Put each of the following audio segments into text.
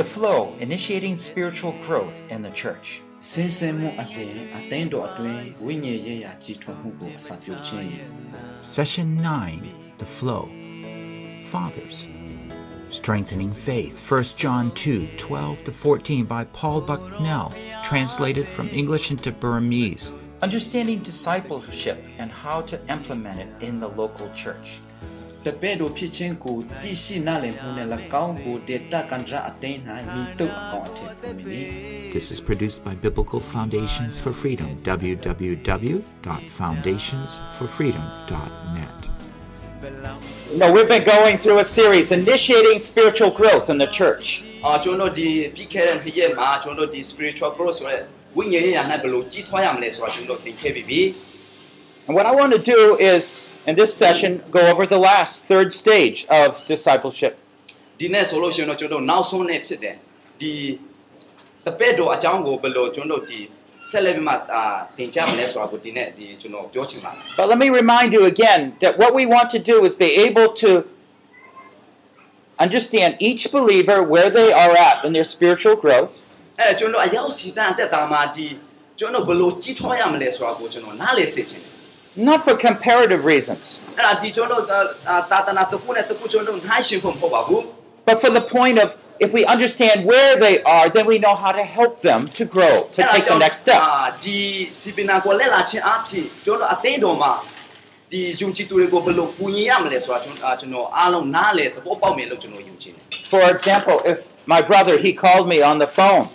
The flow, initiating spiritual growth in the church. ဆင်းဆင်းမှုအလင်အသင်းတော်အတွင်းဝိညာဉ်ရေးရာကြီးထွားမှုကိုစပြုခြင်း Session 9 The Flow. Fathers. Strengthening Faith. 1 John 2 12 to 14 by Paul Bucknell. Translated from English into Burmese. Understanding discipleship and how to implement it in the local church. တပည့်တို့ဖြစ်ခြင်းကိုသိရှိနားလည်မှုနဲ့၎င်းကိုဒေတာကန်ဒရာအသင်း၌မိတုပ်အကောင်အထည်ပုံမီ This is produced by Biblical Foundations for Freedom. www.foundationsforfreedom.net. No, we've been going through a series, initiating spiritual growth in the church. အာကျွန်တော်တို့ဒီပြီးခဲ့တဲ့နေ့ရက်မှာကျွန်တော်တို့ဒီ spiritual growth ဆိုတဲ့ဝိညာဉ်ရေးရာ၌ဘယ်လိုကြီးထွားရမလဲဆိုတာကျွန်တော်သင်ခဲ့ပြီးပြီ And what I want to do is, in this session, go over the last, third stage of discipleship. ဒီနေ့ဆိုလို့ရှိရင်တော့ကျွန်တော်တို့နောက်ဆုံးနေ့ဖြစ်တယ်ဒီတပည့်တော်အကြောင်းကိုဘယ်လိုကျွန်တော်တို့ဒီဆက်လက်ပြီးမှအာသင်ကြားမလဲဆိုတာကိုဒီနေ့ဒီကျွန်တော်ပြောချင်ပါတယ် But let me remind you again that what we want to do is be able to understand each believer where they are at in their spiritual growth, အဲ not for comparative reasons. But for the point of if we understand where they are, then we know how to help them to grow, to take the next step. For example, if my brother he called me on the phone.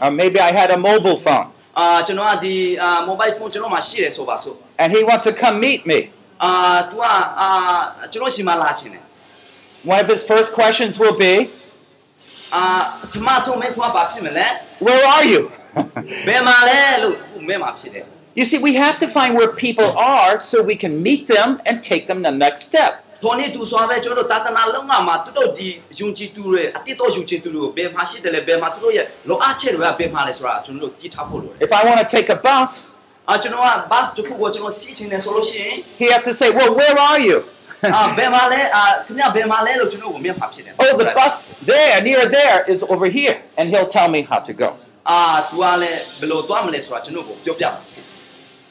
Or uh, maybe I had a mobile phone. ကျွန်တော်ကဒီအာမိုဘိုင်းဖုန်းကျွန်တော်မှာရှိတယ်ဆိုပါစို့ and he wants to come meet me. အာ तू อ่ะအာကျွန်တော်ရှိမှလာခြင်းတယ် One of his first questions will be, အာဒီမှာဆုံးမဲ့ခွာပါဖြစ်မလဲ "Where are you?" ဘယ်မှာလဲလို့ခုမဲမှာဖြစ်တယ် You see, we have to find where people are so we can meet them and take them the next step. ထိုနေ့သူစွာပဲကျွန်တော်တို့တာသနာလုံးမှာသူတို့ဒီယုံကြည်သူတွေအတိတ်တော့ယုံကြည်သူတွေကိုဘယ်မှာရှိတယ်လဲဘယ်မှာသူတို့ရဲ့လောအပ်ချက်တွေကဘယ်မှာလဲဆိုတာကျွန်တော်တို့ကြည့်ထားဖို့လိုတယ် If I want to take a bus, အာကျွန်တော်က bus တစ်ခုကိုကျွန်တော်စီးချင်တယ်ဆိုလို့ရှိရင် he has to say, "Well, where are you?" အာဘယ်မှာလဲအာခင်ဗျဘယ်မှာလဲလို့ကျွန်တော်ကိုမြင်ပါဖြစ်တယ် oh, the bus there, near there, is over here, and he'll tell me how to go. အာ तू ကလည်းဘယ်လိုသွားမလဲဆိုတာကျွန်တော်ကိုပြောပြပါဖြစ်တယ်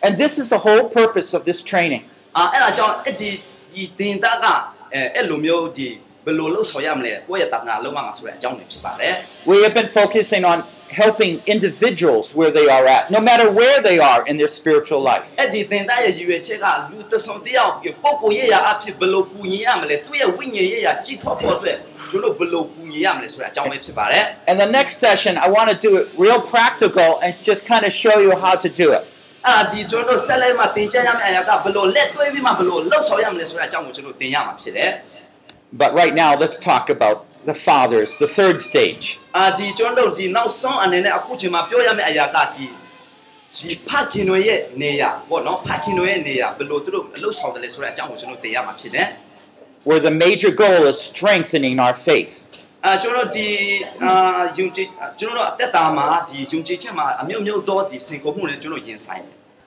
And this is the whole purpose of this training. အာအဲ့ဒါကြောင့်အဲ့ဒီ ဒီတင်တာကအဲအဲ့လိုမျိုးဒီဘယ်လိုလုပ်ဆောင်ရမလဲကိုယ့်ရဲ့တာသနာလုံးမှာဆိုတဲ့အကြောင်းတွေဖြစ်ပါတယ် We have been focusing on helping individuals where they are at, no matter where they are in their spiritual life. အဲ့ဒီတင်တာရဲ့ရည်ရွယ်ချက်ကလူတစ်စုံတစ်ယောက်ပုံကိုရရအဖြစ်ဘယ်လိုကူညီရမလဲသူ့ရဲ့ဝိညာဉ်ရရကြည်ထွားဖို့အတွက်ကျွန်တော်ဘယ်လိုကူညီရမလဲဆိုတဲ့အကြောင်းပဲဖြစ်ပါတယ် And the next session, I want to do it real practical and just kind of show you how to do it. အဲ့ဒါဒီကျွန်တော်ဆက်လက်မှသင်ကြားရမယ့်အရာကဘယ်လိုလက်တွဲပြီးမှဘယ်လိုလှုပ်ဆောင်ရမလဲဆိုတဲ့အကြောင်းကိုကျွန်တော်သင်ရမှာဖြစ်တယ် But right now, let's talk about the fathers, the third stage. အာဒီကျွန်တော်ဒီနောက်ဆုံးအနေနဲ့အခုချိန်မှာပြောရမယ့်အရာကဒီဒီဖခင်တွေရဲ့နေရာပေါ့နော်ဖခင်တွေရဲ့နေရာဘယ်လိုသူတို့လှုပ်ဆောင်တယ်လဲဆိုတဲ့အကြောင်းကိုကျွန်တော်သင်ရမှာဖြစ်တယ် where the major goal is strengthening our faith. အာကျွန်တော်ဒီအာယုံကြည်ကျွန်တော်အသက်တာမှာဒီယုံကြည်ချက်မှာအမျိုးမျိုးသောဒီစင်ကုန်မှုတွေကျွန်တော်ရင်ဆိုင်တယ်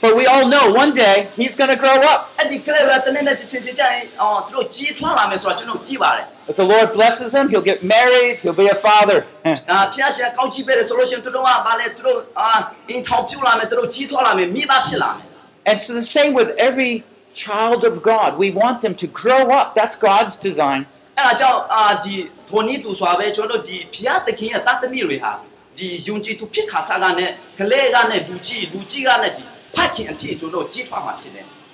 But we all know one day he's going to grow up. As the Lord blesses him, he'll get married, he'll be a father. and so the same with every child of God. We want them to grow up. That's God's design.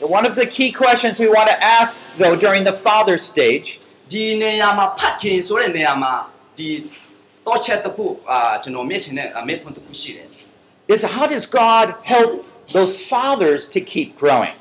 One of the key questions we want to ask, though, during the father stage is how does God help those fathers to keep growing?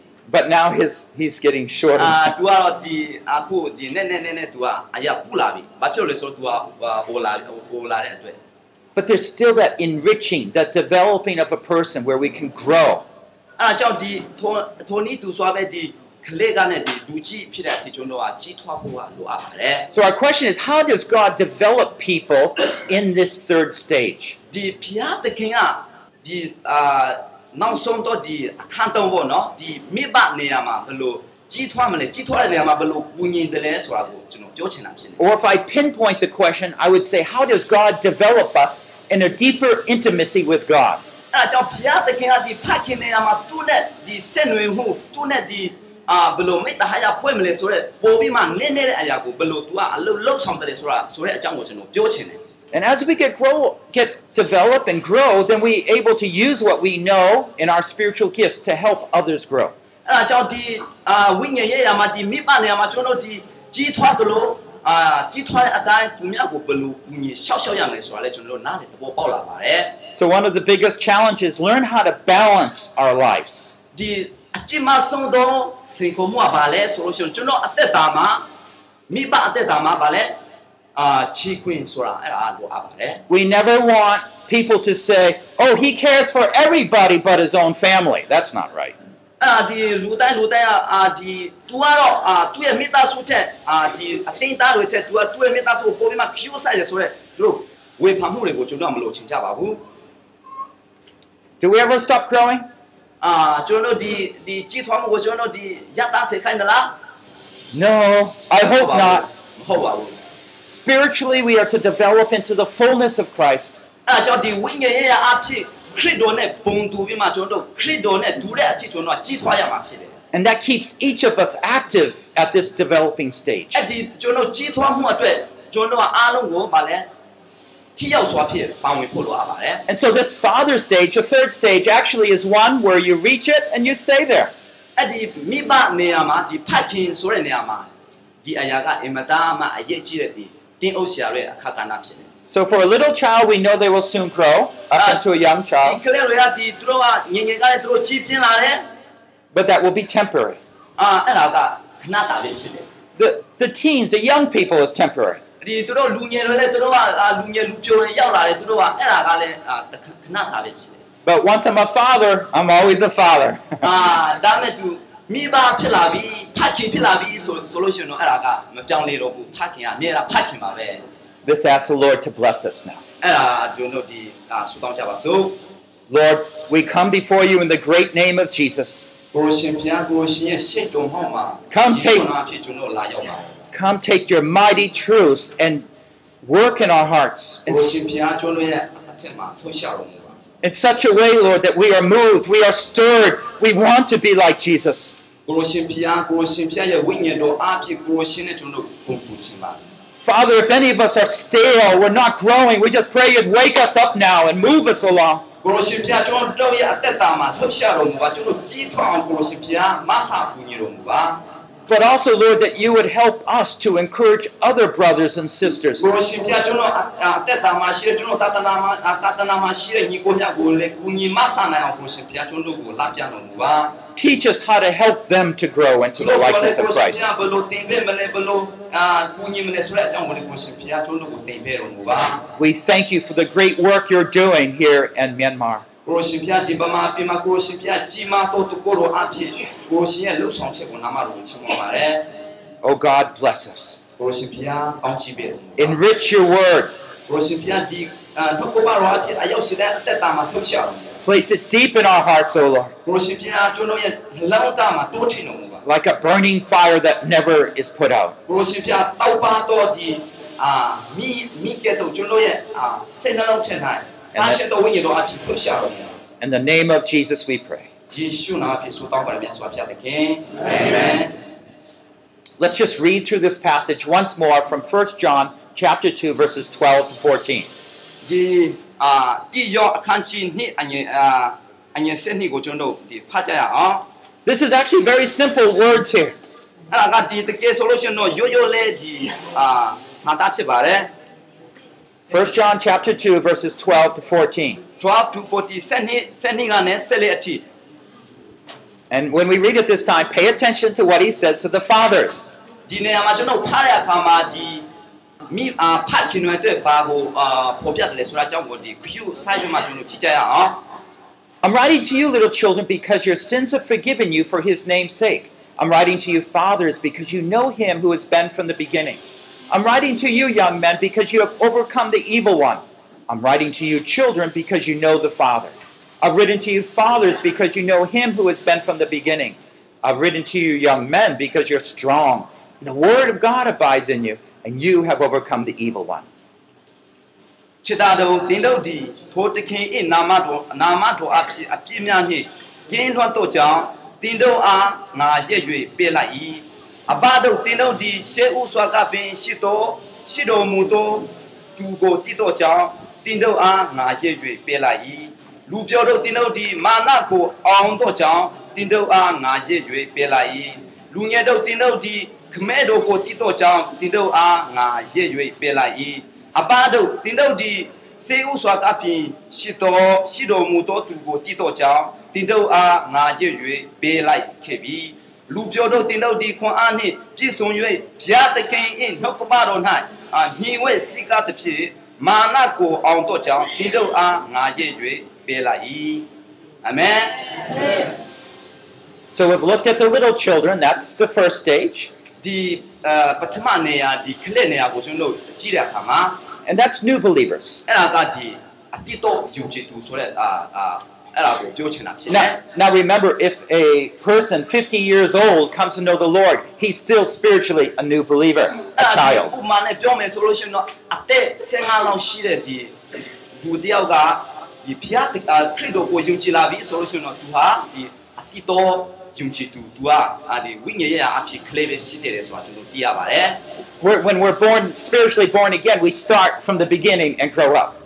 But now his he's getting shorter. But there's still that enriching, that developing of a person where we can grow. So our question is how does God develop people in this third stage? နောက်ဆုံးတော့ဒီအခန်းတုံးပေါ့နော်ဒီမိဘနေရာမှာဘယ်လိုကြီးထွားမလဲကြီးထွားတဲ့နေရာမှာဘယ်လိုကူညီတယ်လဲဆိုတာကိုကျွန်တော်ပြောချင်တာဖြစ်တယ် Or if I pinpoint the question, I would say how does God develop us in a deeper intimacy with God? အဲ့ဒါကြောင့်ဘုရားသခင်ကဒီဖခင်နေရာမှာသူ့နဲ့ဒီဆက်နွယ်မှုသူ့နဲ့ဒီအာဘယ်လိုမေတ္တာဟာရဖွဲ့မလဲဆိုတော့ပို့ပြီးမှနည်းနည်းတဲ့အရာကိုဘယ်လို तू ကအလုပ်လုပ်ဆောင်တယ်ဆိုတာဆိုတဲ့အကြောင်းကိုကျွန်တော်ပြောချင်တယ် And as we get grow get develop and grow, then we able to use what we know in our spiritual gifts to help others grow. အဲ့ဒါကြောင့်ဒီအာဝိညာဉ်ရေးရာမှာဒီမိဘနေရာမှာကျွန်တော်တို့ဒီကြီးထွားသလိုအာကြီးထွားတဲ့အတိုင်းသူများကိုဘယ်လိုကူညီရှောက်ရှောက်ရမယ်ဆိုတာလည်းကျွန်တော်တို့နားလည်သဘောပေါက်လာပါတယ် So one of the biggest challenges learn how to balance our lives. ဒီအကျဉ်းမဆုံးသောစိန်ခေါ်မှုကဘာလဲဆိုလို့ရှိရင်ကျွန်တော်အသက်တာမှာမိဘအသက်တာမှာဘာလဲအာ ချီခွင်းဆိုတာအဲ့ဒါလိုအပ်ပါတယ် We never want people to say, "Oh, he cares for everybody but his own family." That's not right. အဲ့ဒါဒီလူတိုင်းလူတိုင်းကအာဒီ तू ကတော့အာသူ့ရဲ့မိသားစုချက်အာဒီအတင်းသားတွေချက် तू ကသူ့ရဲ့မိသားစုကိုပုံပြီးမှ cue ဆိုင်ရဆိုတော့သူတို့ဝေဖန်မှုတွေကိုကျွန်တော်မလို့ချင်ကြပါဘူး Do we ever stop growing? အာကျွန်တော်တို့ဒီဒီကြီးထွားမှုကိုကျွန်တော်တို့ဒီရတာစေခိုင်းသလား No, I hope not. မဟုတ်ပါဘူး Spiritually, we are to develop into the fullness of Christ. အဲ့ဒါကြောင့်ဒီဝိညာဉ်ရေးရာအဖြစ်ခရစ်တော်နဲ့ပုံတူပြီးမှကျွန်တော်တို့ခရစ်တော်နဲ့တူတဲ့အဖြစ်ကျွန်တော်တို့ကြီးထွားရမှာဖြစ်တယ် And that keeps each of us active at this developing stage. အဲ့ဒီကျွန်တော်ကြီးထွားမှုအတွက်ကျွန်တော်ကအားလုံးကိုဗာလဲထိရောက်စွာဖြစ်ပါဝင်ဖို့လိုအပ်ပါတယ် And so, this father stage, the third stage, actually is one where you reach it and you stay there. အဲ့ဒီမိဘနေရာမှာဒီဖတ်ခင်ဆိုတဲ့နေရာမှာဒီအရာကအင်မတန်မှအရေးကြီးတဲ့ဒီ တင်းအုပ်ဆရာရဲ့အခါကဏ္ဍဖြစ်တယ် So, for a little child, we know they will soon grow up Ah. into a young ဒီ child, ကလေးတွေကဒီသူတို့ကငငယ်ကလေးသူတို့ကြီးပြင်းလာတယ် but that will be temporary. အာအဲ့ဒါကခဏတာလေးဖြစ်တယ် The, the teens, the young people, is temporary. ဒီသူတို့လူငယ်တွေလည်းသူတို့ကအာလူငယ်လူပြိုတွေရောက်လာတယ်သူတို့ကအဲ့ဒါကလည်းအာခဏတာလေးဖြစ်တယ် But once I'm a father, I'm always a father. အာဒါမဲ့သူမိဘဖြစ်လာပြီဖတ်ခင်ဖြစ်လာပြီဆိုဆိုလို့ရှိရင်တော့အဲ့ဒါကမပြောင်းလဲတော့ဘူးဖတ်ခင်ကအမြဲတမ်းဖတ်ခင်ပါပဲ this asks the Lord to bless us now. အဲ့ဒါကျွန်တော်ဒီအာဆူတောင်းကြပါစို့ Lord, we come before you in the great name of Jesus. ကိုရှင်ဘုရားကိုရှင်ရဲ့စိတ်တော်ဟောင်းမှာ Come take- ဒီဖြစ်ကျွန်တော်လာရောက်ပါ Come take your mighty truths and work in our hearts in, ကိုရှင်ဘုရားကျွန်တော်ရဲ့အထက်မှာထုတ်ရှာတော်မူပါ in such a way, Lord, that we are moved, we are stirred, we want to be like Jesus. ကိုရှင်ဘုရားကိုရှင်ဘုရားရဲ့ဝိညာဉ်တော်အားဖြင့်ကိုရှင်နဲ့ကျွန်တော်ပုံပူရှင်ပါ Father, if any of us are stale, we're not growing, we just pray you'd wake us up now and move us along. ကိုရှင်ဘုရားကျွန်တော်တို့ရဲ့အသက်တာမှာထုတ်ရှာတော်မူပါကျွန်တော်ကြီးထွားအောင်ကိုရှင်ဘုရားမဆာပူညီတော်မူပါ but also, Lord, that you would help us to encourage other brothers and sisters. Teach us how to help them to grow into the likeness of Christ. We thank you for the great work you're doing here in Myanmar. ကိုရှင်ပြဒီပမာပြမကိုရှင်ပြကြီးမားတော့ကိုရောအဖြစ်ကိုရှင်ရဲ့လှုပ်ဆောင်ချက်ကိုနာမတော်ကိုချီးမွမ်းပါတယ် Oh God, bless us. ကိုရှင်ပြအောင်ကြည့်ပေးတော်မူပါ Enrich your word. ကိုရှင်ပြဒီတော့ကိုပါရောအဖြစ်အရောက်ရှိတဲ့အသက်တာမှာထုတ်ရှာတော်မူပါ Place it deep in our hearts, O Lord, ကိုရှင်ပြကျွန်တော်ရဲ့လောင်းတာမှာတိုးထင်တော်မူပါ like a burning fire that never is put out. ကိုရှင်ပြတောက်ပါတော့ဒီအာမိမိကဲတော့ကျွန်တော်ရဲ့အာစိတ်နှလုံးထင်တိုင်းအားရှိတော်ဝိညာဉ်တော်အဖြစ်ထုတ်ရှာတော်မူပါ In the name of Jesus, we pray. ယေရှုနာအဖြစ်ဆုတောင်းပါရမြတ်စွာဘုရားသခင်အာမင် Let's just read through this passage once more from 1 John chapter 2 verses 12 to 14. ဒီ အာတိယောအခန်းကြီးနှစ်အငယ်အာအငယ်7နှစ်ကိုကျွန်တော်တို့ဒီဖတ်ကြရအောင် This is actually very simple words here. အဲ့ဒါကဒီတကယ်ဆိုလို့ရှိရင်တော့ရိုးရိုးလေးဒီအာစာသားဖြစ်ပါတယ် 1 John chapter 2 verses 12 to 14. 12 to 40စနစ်စနစ်ကနေဆက်လက်အထိ And when we read it this time, pay attention to what he says to the fathers. ဒီနေရာမှာကျွန်တော်ဖတ်တဲ့အခါမှာဒီမိအာဖတ်ခင်တွေအတွက်ဘာကိုအာဖော်ပြတယ်လဲဆိုတာအကြောင်းကိုဒီ view side မှာကျွန်တော်ကြည့်ကြရအောင် I'm writing to you, little children, because your sins are forgiven you for his name's sake. I'm writing to you, fathers, because you know him who has been from the beginning. I'm writing to you, young men, because you have overcome the evil one. I'm writing to you, children, because you know the Father. I've written to you, fathers, because you know him who has been from the beginning. I've written to you, young men, because you're strong. And the word of God abides in you, and you have overcome the evil one. ချစ်တာတို့တင်းတို့ဒီထိုတခင်ဤနာမတော်နာမတော်အဖြစ်အပြည့်များနှင့်ကျင်းထွန်းတို့ကြောင့်တင်းတို့အားငါရက်၍ပေးလိုက်၏ အဘတို့တင်းတို့ဒီရှေးဥစွာကပင်ရှိတော်ရှိတော်မူသောသူကိုတည်တော်ကြောင့်တင်းတို့အားငါရက်၍ပေးလိုက်၏လူပြောတို့တင်းတို့ဒီမာနကိုအောင်တော့ကြောင့်တင်းတို့အားငါရက်၍ပေးလိုက်၏လူငယ်တို့တင်းတို့ဒီခမဲတို့ကိုတည်တော်ကြောင့်တင်းတို့အားငါရက်၍ပေးလိုက်၏အဘတို့တင်းတို့ဒီစေဥစွာကပင်ရှိတော်ရှိတော်မူသောသူကိုတည်တော်ကြောင့်တင်းတို့အားငါရက်၍ပေးလိုက်ခဲ့ပြီ လူပြောတို့တင်းတို့ဒီခွန်အားနှင့်ပြည့်စုံ၍ဘုရားသခင်၏နှုတ်ကပတော်၌အာညီဝဲစိကားတစ်ဖြစ်မာနကိုအောင်တော့ကြောင့်တင်းတို့အားငါရက်၍ပေးလိုက်၏အာမင် So we've looked at the little children, that's the first stage. ဒီအာပထမနေရာဒီခလက်နေရာကိုကျွန်တော်တို့ကြည့်တဲ့အခါမှာ And that's new believers. အဲ့ဒါကဒီအတိတ်ယုံကြည်သူဆိုတဲ့အာအာ now, now remember, if a person 50 years old comes to know the Lord, he's still spiritually a new believer, a child. When we're born spiritually born again, we start from the beginning and grow up.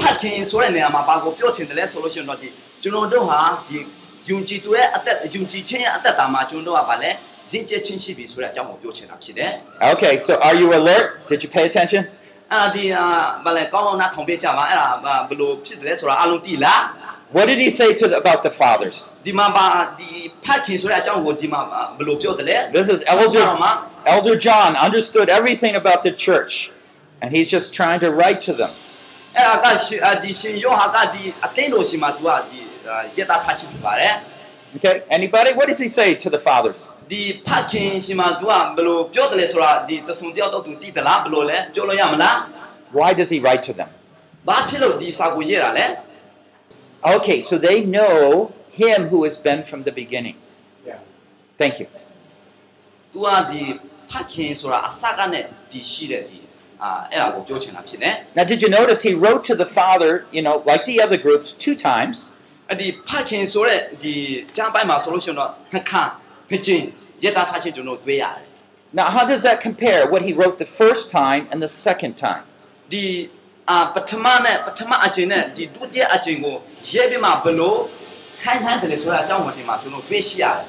အဲ့ဒါဒီဖတ်ခြင်းဆိုတဲ့နေရာမှာဘာကိုပြောချင်တယ်လဲဆိုလို့ရှိရင်တော့ဒီကျွန်တော်တို့ဟာဒီယုံကြည်သူရဲ့အသက်ယုံကြည်ခြင်းရဲ့အသက်တာမှာကျွန်တော်တို့ကဗာလဲရင့်ကျက်ခြင်းရှိပြီဆိုတဲ့အကြောင်းကိုပြောချင်တာဖြစ်တယ် Okay, so are you alert? Did you pay attention? အဲ့ဒါဒီအာဗာလဲကောင်းကောင်းနားထောင်ပေးကြပါအဲ့ဒါဘယ်လိုဖြစ်တယ်လဲဆိုတာအလုံးသိလား What did he say to the, about the fathers? ဒီမှာပါဒီဖတ်ခြင်းဆိုတဲ့အကြောင်းကိုဒီမှာဘယ်လိုပြောတယ်လဲ This is အဲ့ Elder, မှာ Elder John understood everything about the church, and he's just trying to write to them. အဲ့ဒါကရှင်အာဒီရှင်ယောဟာကဒီအသိတော်ရှင်မှာသူကဒီအာရတာဖတ်ခြင်းဖြစ်ပါတယ် Okay, anybody? What does he say to the fathers? ဒီဖတ်ခြင်းရှင်မှာသူကဘယ်လိုပြောတယ်လဲဆိုတာဒီတဆုံတယောက်တော့သူသိသလားဘယ်လိုလဲပြောလို့ရမလား Why does he write to them? ဘာဖြစ်လို့ဒီစာကိုရေးတာလဲ Okay, so they know him who has been from the beginning. Yeah. Thank you. သူကဒီဖတ်ခြင်းဆိုတာအစကနဲ့ဒီရှိတဲ့ဒီအာအဲ့ဒါ ကိုပြောချင်တာဖြစ်တယ် Now, did you notice he wrote to the father, you know, like the other groups, two times? အဲ့ဒီဖတ်ခြင်းဆိုတဲ့ဒီကျမ်းပိုင်းမှာဆိုလို့ရှိရင်တော့နှစ်ခါဖြစ်ခြင်းရတာထားခြင်းကျွန်တော်တွေ့ရတယ် Now, how does that compare? What he wrote the first time and the second time? ဒီအာပထမနဲ့ပထမအချိန်နဲ့ဒီဒုတိယအချိန်ကိုရေးပြီးမှဘယ်လိုခိုင်းနှိုင်းတယ်လဲဆိုတာအကြောင်းဝင်ဒီမှာကျွန်တော်တွေ့ရှိရတယ်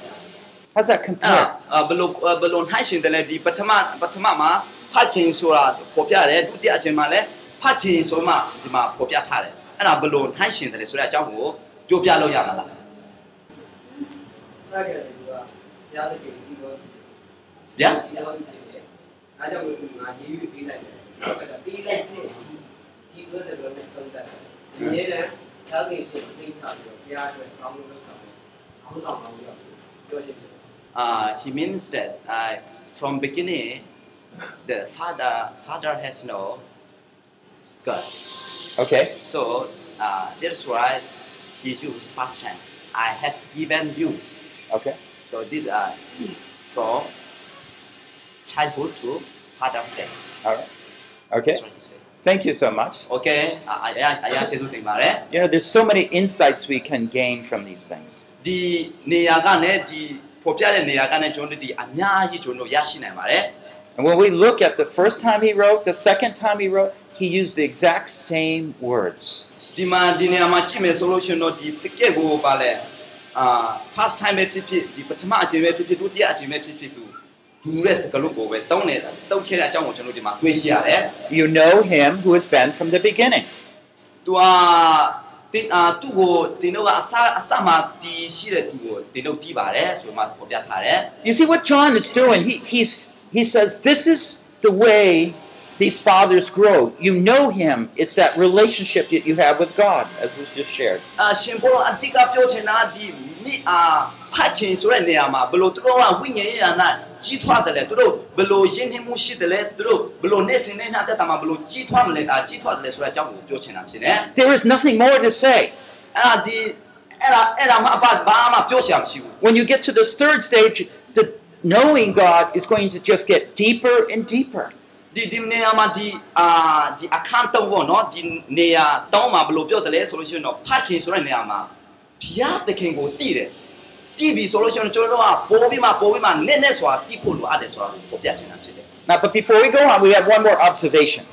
How's that အဲ့ compare? ဒါဘယ်လိုဘယ်လိုနှိုင်းရှင်တယ်လဲဒီပထမပထမမှာ ဖတ်ခြင်းဆိုတာပေါ်ပြတယ်ဒုတိယအချိန်မှာလည်းဖတ်ခြင်းဆိုမှဒီမှာပေါ်ပြထားတယ်အဲ့ဒါဘယ်လိုနှိုင်းရှင်တယ်လဲဆိုတဲ့အကြောင်းကိုပြောပြလို့ရမှာလားစခဲ့တယ်သူကဘုရားသခင်ဒီလိုဗျာဒီလိုဖြစ်တယ်အားကြောင့်ငါရေးပြီးပေးလိုက်တယ်နောက်ကပေးလိုက်တဲ့ဒီဆိုတဲ့ဘယ်လိုဆုံးတယ်ဒီနေ့လည်းသာသနာ့ဆိုသိချာပြီးဘုရားအတွက်ကောင်းလို့လုပ်ဆောင်တယ်အောင်းဆောင်အောင်ပြောပြောချင်တယ် uh, he means that uh, from beginning the father father has no God Okay. so uh, that's why he used past tense I have given you Okay. so this uh from childhood to father's day All right. Okay. that's what he said Thank you so much. okay အအရာအရာကျေးဇူးတင်ပါတယ် You know, there's so many insights we can gain from these things. ဒီနေရာကနဲ့ဒီဖော်ပြတဲ့နေရာကနဲ့ကျွန်တော်တို့ဒီအများကြီးကျွန်တော်တို့ရရှိနိုင်ပါတယ် And when we look at the first time he wrote, the second time he wrote, he used the exact same words. ဒီမှာဒီနေရာမှာကြည့်မယ်ဆိုလို့ရှိရင်တော့ဒီတကယ့်ကိုပါလဲအာ first time ပဲဖြစ်ဖြစ်ဒီပထမအချိန်ပဲဖြစ်ဖြစ်ဒုတိယအချိန်ပဲဖြစ်ဖြစ်သူဒူတဲ့စကားလုံးကိုပဲတောင်းနေတာတောက်ခဲ့တဲ့အကြောင်းကိုကျွန်တော်ဒီမှာတွေ့ရှိရတယ် You know him who has been from the beginning. ။ तू อ่าတင်အာသူ့ကိုတင်တော့ကအစအစမှာတီးရှိတဲ့သူကိုတင်တော့တီးပါတယ်ဆိုမှပေါ်ပြထားတယ် You see what John is doing? He, he's, he says, This is the way these fathers grow. You know him. It's that relationship that you have with God, as was just shared. ။အာရှင်ဘောအတိကပြောချင်တာဒီမိအာဖတ်ခင်ဆိုတဲ့နေရာမှာဘလို့သူတို့ကဝိညာဉ်ရေးရနာကြီးထွားတယ်လေသူတို့ဘလို့ယဉ်နှမှုရှိတယ်လေသူတို့ဘလို့နေစင်နေတဲ့အတ္တမှာဘလို့ကြီးထွားမလဲအာကြီးထွားတယ်လေဆိုတဲ့အကြောင်းကိုပြောချင်တာဖြစ်တယ်။ There is nothing more to say. အဲ့ဒါဒီအဲ့ဒါအဲ့ဒါမှအပဘာမှပြောစရာမရှိဘူး When you get to this third stage, the knowing God is going to just get deeper and deeper. ဒီဒီနေရာမှာဒီအာဒီအခန်းတုံးပေါ့နော်ဒီနေရာတောင်းမှာဘယ်လိုပြောတယ်လဲဆိုလို့ရှိရင်တော့ဖတ်ခင်ဆိုတဲ့နေရာမှာဘုရားသခင်ကိုတည်တယ်တည်ပြီဆိုလို့ရှိရင်ကျွန်တော်တို့ကပိုးပြီးမှပိုးပြီးမှနက်နက်စွာတည်ဖို့လိုအပ်တယ်ဆိုတာကိုပြချင်တာဖြစ်တယ် Now, but before we go on, we have one more observation.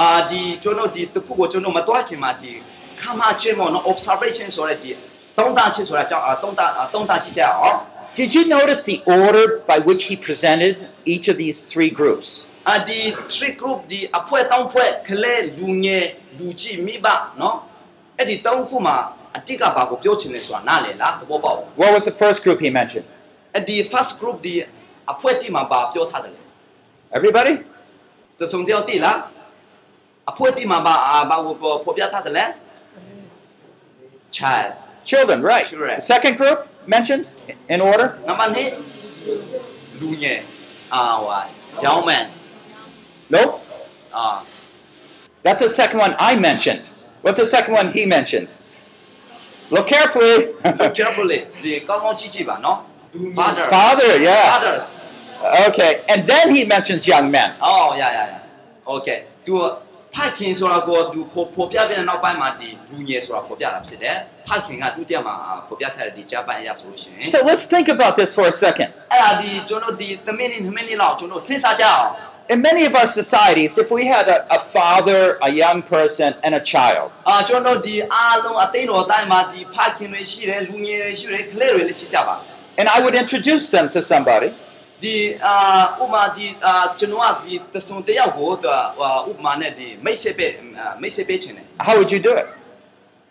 အာဒီကျွန်တော်ဒီတစ်ခုကိုကျွန်တော်မတွားခင်မှာဒီခါမချင်းပေါ့နော် observation ဆိုတဲ့ဒီသုံးတာချင်းဆိုတာကြောင့်အာသုံးတာအာသုံးတာကြည့်ကြအောင် did you notice the order by which he presented each of these three groups? What was the first group he mentioned? And the first group the. Everybody? Child. Children, right. Children. The second group? mentioned in order? နံပါတ်2လူငယ်အာဝါရောင်းမန် Nope. အာ That's the second one I mentioned. What's the second one he mentions? Look carefully. look carefully ဒီကောင်းကောင်းကြည့်ကြည့်ပါနော် father Father, yes. fathers Okay, and then he mentions young men. အော်ရရရ okay သူဖခင်ဆိုတာကိုသူပေါ်ပေါ်ပြပြတဲ့နောက်ပိုင်းမှာဒီလူငယ်ဆိုတာပေါ်ပြတာဖြစ်တယ် ဖခင်ကဒုတိယမှာပေါ်ပြထားတဲ့ဒီဂျပန်အရာဆိုလို့ရှိရင် So let's think about this for a second. အဲ့ဒါဒီကျွန်တော်ဒီသမင်းနေသမင်းနေလောက်ကျွန်တော်စဉ်းစားကြအောင် In many of our societies, if we had a, a father, a young person, and a child, အာကျွန်တော်ဒီအားလုံးအသိတော်တိုင်းမှာဒီဖခင်တွေရှိတယ်လူငယ်တွေရှိတယ်ကလေးတွေလည်းရှိကြပါ and I would introduce them to somebody, ဒီအာဥမာဒီအာကျွန်တော်ကဒီတဆုံတယောက်ကိုသူဥပမာနဲ့ဒီမိတ်ဆက်ပဲမိတ်ဆက်ပေးခြင်းတယ် how would you do it?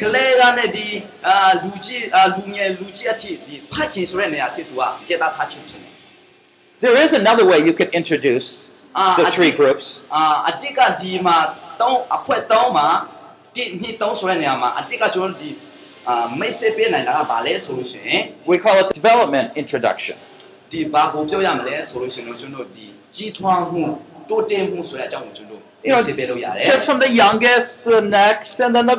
ကလေးကနဲ့ဒီအာလူကြီးအာလူငယ်လူကြီးအထိဒီဖခင်ဆိုတဲ့နေရာအထိ तू ကကျေတာထားချင်တယ် There is another way you could introduce Ah, the I three think- groups. အာအတိတ်ကဒီမှာတောင်းအဖွဲတောင်းမှာဒီနှစ်တောင်းဆိုတဲ့နေရာမှာအတိတ်ကကျွန်တော်ဒီအာမိတ်ဆက်ပေးနိုင်တာကဘာလဲဆိုလို့ရှိရင် We call it development introduction. ဒီဘာကိုပြောရမလဲဆိုလို့ရှိရင်တော့ကျွန်တော်ဒီကြီးထွားမှုတိုးတက်မှုဆိုတဲ့အကြောင်းကိုကျွန်တော် You know, သိပေးလို့ရတယ် just from the youngest to the next, and then the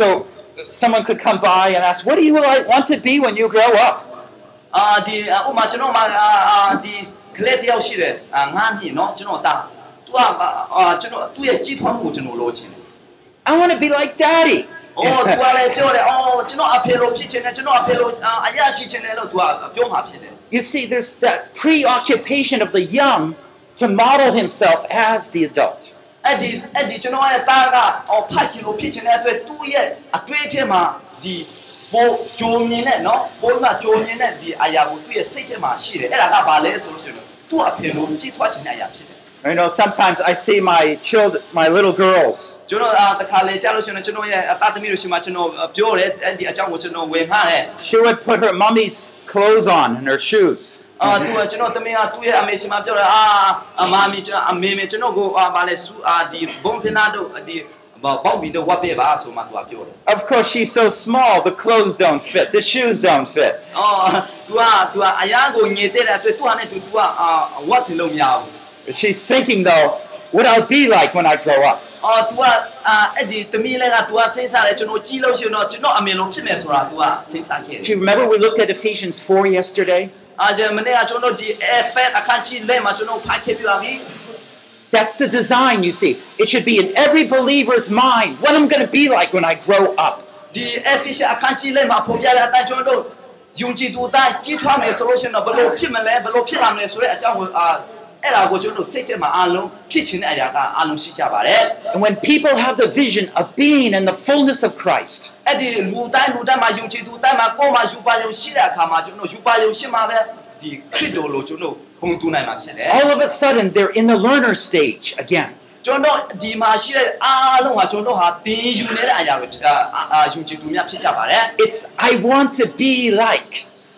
so someone could come by and ask, What do you like, want to be when you grow up? အာဒီဥပမာကျွန်တော်မှာအာအာဒီကလေးတယောက်ရှိတယ်အာငါညီနော်ကျွန်တော်တာသူကအာကျွန်တော်သူ့ရဲ့ကြီးထွားမှုကိုကျွန်တော်လိုချင်တယ် I want to be like daddy. အော်သူကလည်းပြောတယ်အော်ကျွန်တော်အဖေလိုဖြစ်ချင်တယ်ကျွန်တော်အဖေလိုအာအရာရှိချင်တယ်လို့သူကပြောမှာဖြစ်တယ် You see, there's that preoccupation of the young to model himself as the adult. အဲ့ဒီအဲ့ဒီကျွန်တော်ရဲ့တာကအော်ဖတ်ကီလိုဖြစ်ချင်တဲ့အတွက်သူ့ရဲ့အတွေ့အထဲမှာဒီပိုဂျိုမြင်တဲ့နော်ပိုမှာဂျိုမြင်တဲ့ဒီအရာကိုသူ့ရဲ့စိတ်ထဲမှာရှိတယ်အဲ့ဒါကဘာလဲဆိုလို့ရှိရင်သူ့အဖေလိုကြည့်ထွားချင်တဲ့အရာဖြစ်တယ် You know, sometimes I see my children, my little girls, ကျွန်တော်အာတခါလေကြားလို့ရှိရင်ကျွန်တော်ရဲ့အသားသမီးတို့ရှိမှကျွန်တော်ပြောတယ်အဲ့ဒီအကြောင်းကိုကျွန်တော်ဝင်ထားတယ် she would put her mommy's clothes on and her shoes. အာသူကကျွန်တော်သမီးကသူ့ရဲ့အမေရှိမှပြောတယ်အာအမမီကျွန်တော်အမေမေကျွန်တော်ကိုအာဗာလဲစူအာဒီဘုံဖနာတို့ဒီဘောက်ဘီတို့ဝတ်ပေးပါဆိုမှသူကပြောတယ် Of course, she's so small, the clothes don't fit, the shoes don't fit. အော် तू อ่ะ तू อ่ะအရာကိုညင်တဲ့တဲ့အတွက် तू อ่ะနဲ့ तू तू อ่ะအာဝတ်စင်လို့မရဘူး But she's thinking, though, what I'll be like when I grow up. အော် तू อ่ะအာအဲ့ဒီတမီးလည်းက तू อ่ะစဉ်းစားတယ်ကျွန်တော်ကြီးလို့ရှိရင်တော့ကျွန်တော်အမေလုံးဖြစ်မယ်ဆိုတာ तू อ่ะစဉ်းစားခဲ့တယ် Do you remember we looked at Ephesians 4 yesterday? That's the design, you see. It should be in every believer's mind. What am I going to be like when I grow up? ဒီ FF အခန်းကြီးလဲမှာပေါ်ပြတဲ့အတိုင်းကျွန်တော်တို့ယုံကြည်သူအတိုင်းကြီးထွားမယ်ဆိုလို့ရှိရင်တော့ဘယ်လိုဖြစ်မလဲဘယ်လိုဖြစ်လာမလဲဆိုတဲ့အကြောင်းကိုအာအဲ့ဒါကိုကျွန်တော်တို့စိတ်ထဲမှာအားလုံးဖြစ်ချင်တဲ့အရာကအားလုံးရှိကြပါတယ် And when people have the vision of being in the fullness of Christ, အဲ့ဒီလူတိုင်းလူတိုင်းမှာယုံကြည်သူတိုင်းမှာကိုယ်မှာယူပါယုံရှိတဲ့အခါမှာကျွန်တော်ယူပါယုံရှိမှာပဲဒီခရစ်တော်လိုကျွန်တော်ဘုံတူနိုင်မှာဖြစ်တယ် all of a sudden they're in the learner stage again. ကျွန်တော်ဒီမှာရှိတဲ့အားလုံးဟာကျွန်တော်ဟာတင်ယူနေတဲ့အရာကိုအာအာယုံကြည်သူများဖြစ်ကြပါတယ် It's, I want to be like.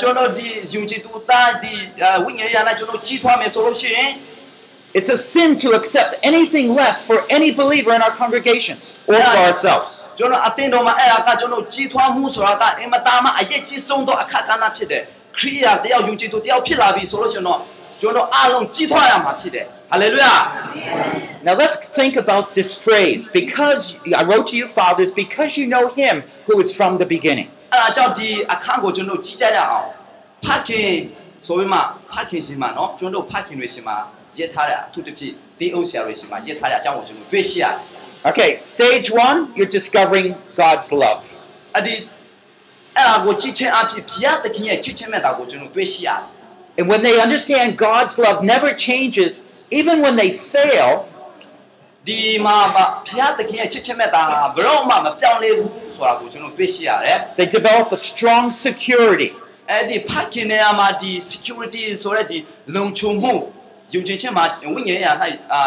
ကျွန်တော်ဒီယုံကြည်သူသားဒီဝိညာဉ်ရနဲ့ကျွန်တော်ကြီးထွားမယ်ဆိုလို့ရှိရင် it's a sin to accept anything less for any believer in our congregations or for ourselves. ကျွန်တော်အသင်းတော်မှာအဲ့ဒါကကျွန်တော်ကြီးထွားမှုဆိုတာကအင်မတားမှအရေးကြီးဆုံးသောအခါကဏ္ဍဖြစ်တယ်ခရိယာတယောက်ယုံကြည်သူတယောက်ဖြစ်လာပြီဆိုလို့ရှိရင်တော့ကျွန်တော်အားလုံးကြီးထွားရမှာဖြစ်တယ်ဟာလေလုယာ Now let's think about this phrase. Because I wrote to you, fathers, because you know him who is from the beginning. Okay, stage one, you're discovering God's love. And when they understand God's love never changes, even when they fail, ဒီမှာဗဘုရားသခင်ရဲ့ချစ်ချင်းမြတ်တာဘယ်တော့မှမပြောင်းလဲဘူးဆိုတာကိုကျွန်တော်တွေ့ရှိရတယ် they develop a strong security. အဲ့ဒီဖခင်နေရာမှာဒီ security ဆိုတဲ့ဒီလုံခြုံမှုယုံကြည်ခြင်းမှာဝိညာဉ်ရ၌အာ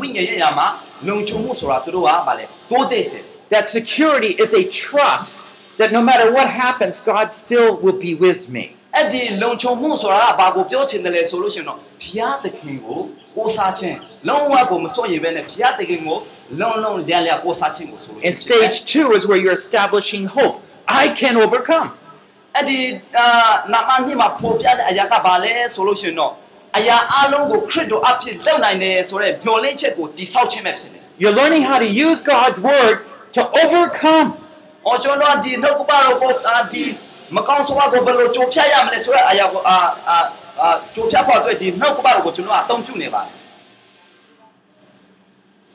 ဝိညာဉ်ရမှာလုံခြုံမှုဆိုတာသူတို့ကဗာလေတိုးတက်စေ That security is a trust that no matter what happens, God still will be with me. အဲ့ဒီလုံခြုံမှုဆိုတာကဘာကိုပြောချင်တယ်လဲဆိုလို့ရှိရင်တော့ဘုရားသခင်ကိုကိုးစားခြင်းလုံးဝကိုမစွန့်ရင်ပဲနဲ့ဘုရားသခင်ကိုလုံးလုံးလျက်လျက်ကိုးစားခြင်းကိုဆိုလို့ And stage two is where you're establishing hope. I can overcome. အဲ့ဒီအာနာမနှစ်မှာပေါ်ပြတဲ့အရာကဘာလဲဆိုလို့ရှိရင်တော့အရာအလုံးကိုခရစ်တော်အဖြစ်လုပ်နိုင်တယ်ဆိုတဲ့မျှော်လင့်ချက်ကိုတည်ဆောက်ခြင်းပဲဖြစ်တယ် You're learning how to use God's word to overcome. ။အော်ကျွန်တော်ဒီနှုတ်ကပတော်ကိုအာဒီ မကောင်းဆိုးဝါးကိုဘယ်လိုကြိုးဖြတ်ရမလဲဆိုတဲ့အရာကိုအာအာအာကြိုးဖြတ်ဖို့အတွက်ဒီနှုတ်ကပတော်ကိုကျွန်တော်အသုံးပြုနေပါတယ်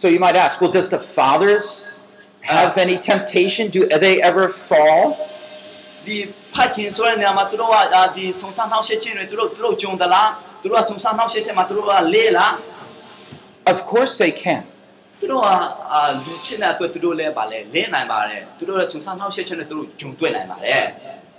So you might ask, well, does the fathers have any temptation? Do they ever fall? ။ဒီဖခင်ဆိုတဲ့နေရာမှာသူတို့ကအာဒီဆုံဆန်းနှောက်ရှက်ခြင်းတွေသူတို့သူတို့ဂျုံသလားသူတို့ကဆုံဆန်းနှောက်ရှက်ခြင်းမှာသူတို့ကလေးလား Of course they can. သူတို့ကအာလူချင်းတဲ့အတွက်သူတို့လည်းပါလဲလင်းနိုင်ပါတယ်သူတို့လည်းဆုံဆန်းနှောက်ရှက်ခြင်းတွေသူတို့ဂျုံတွေ့နိုင်ပါတယ်။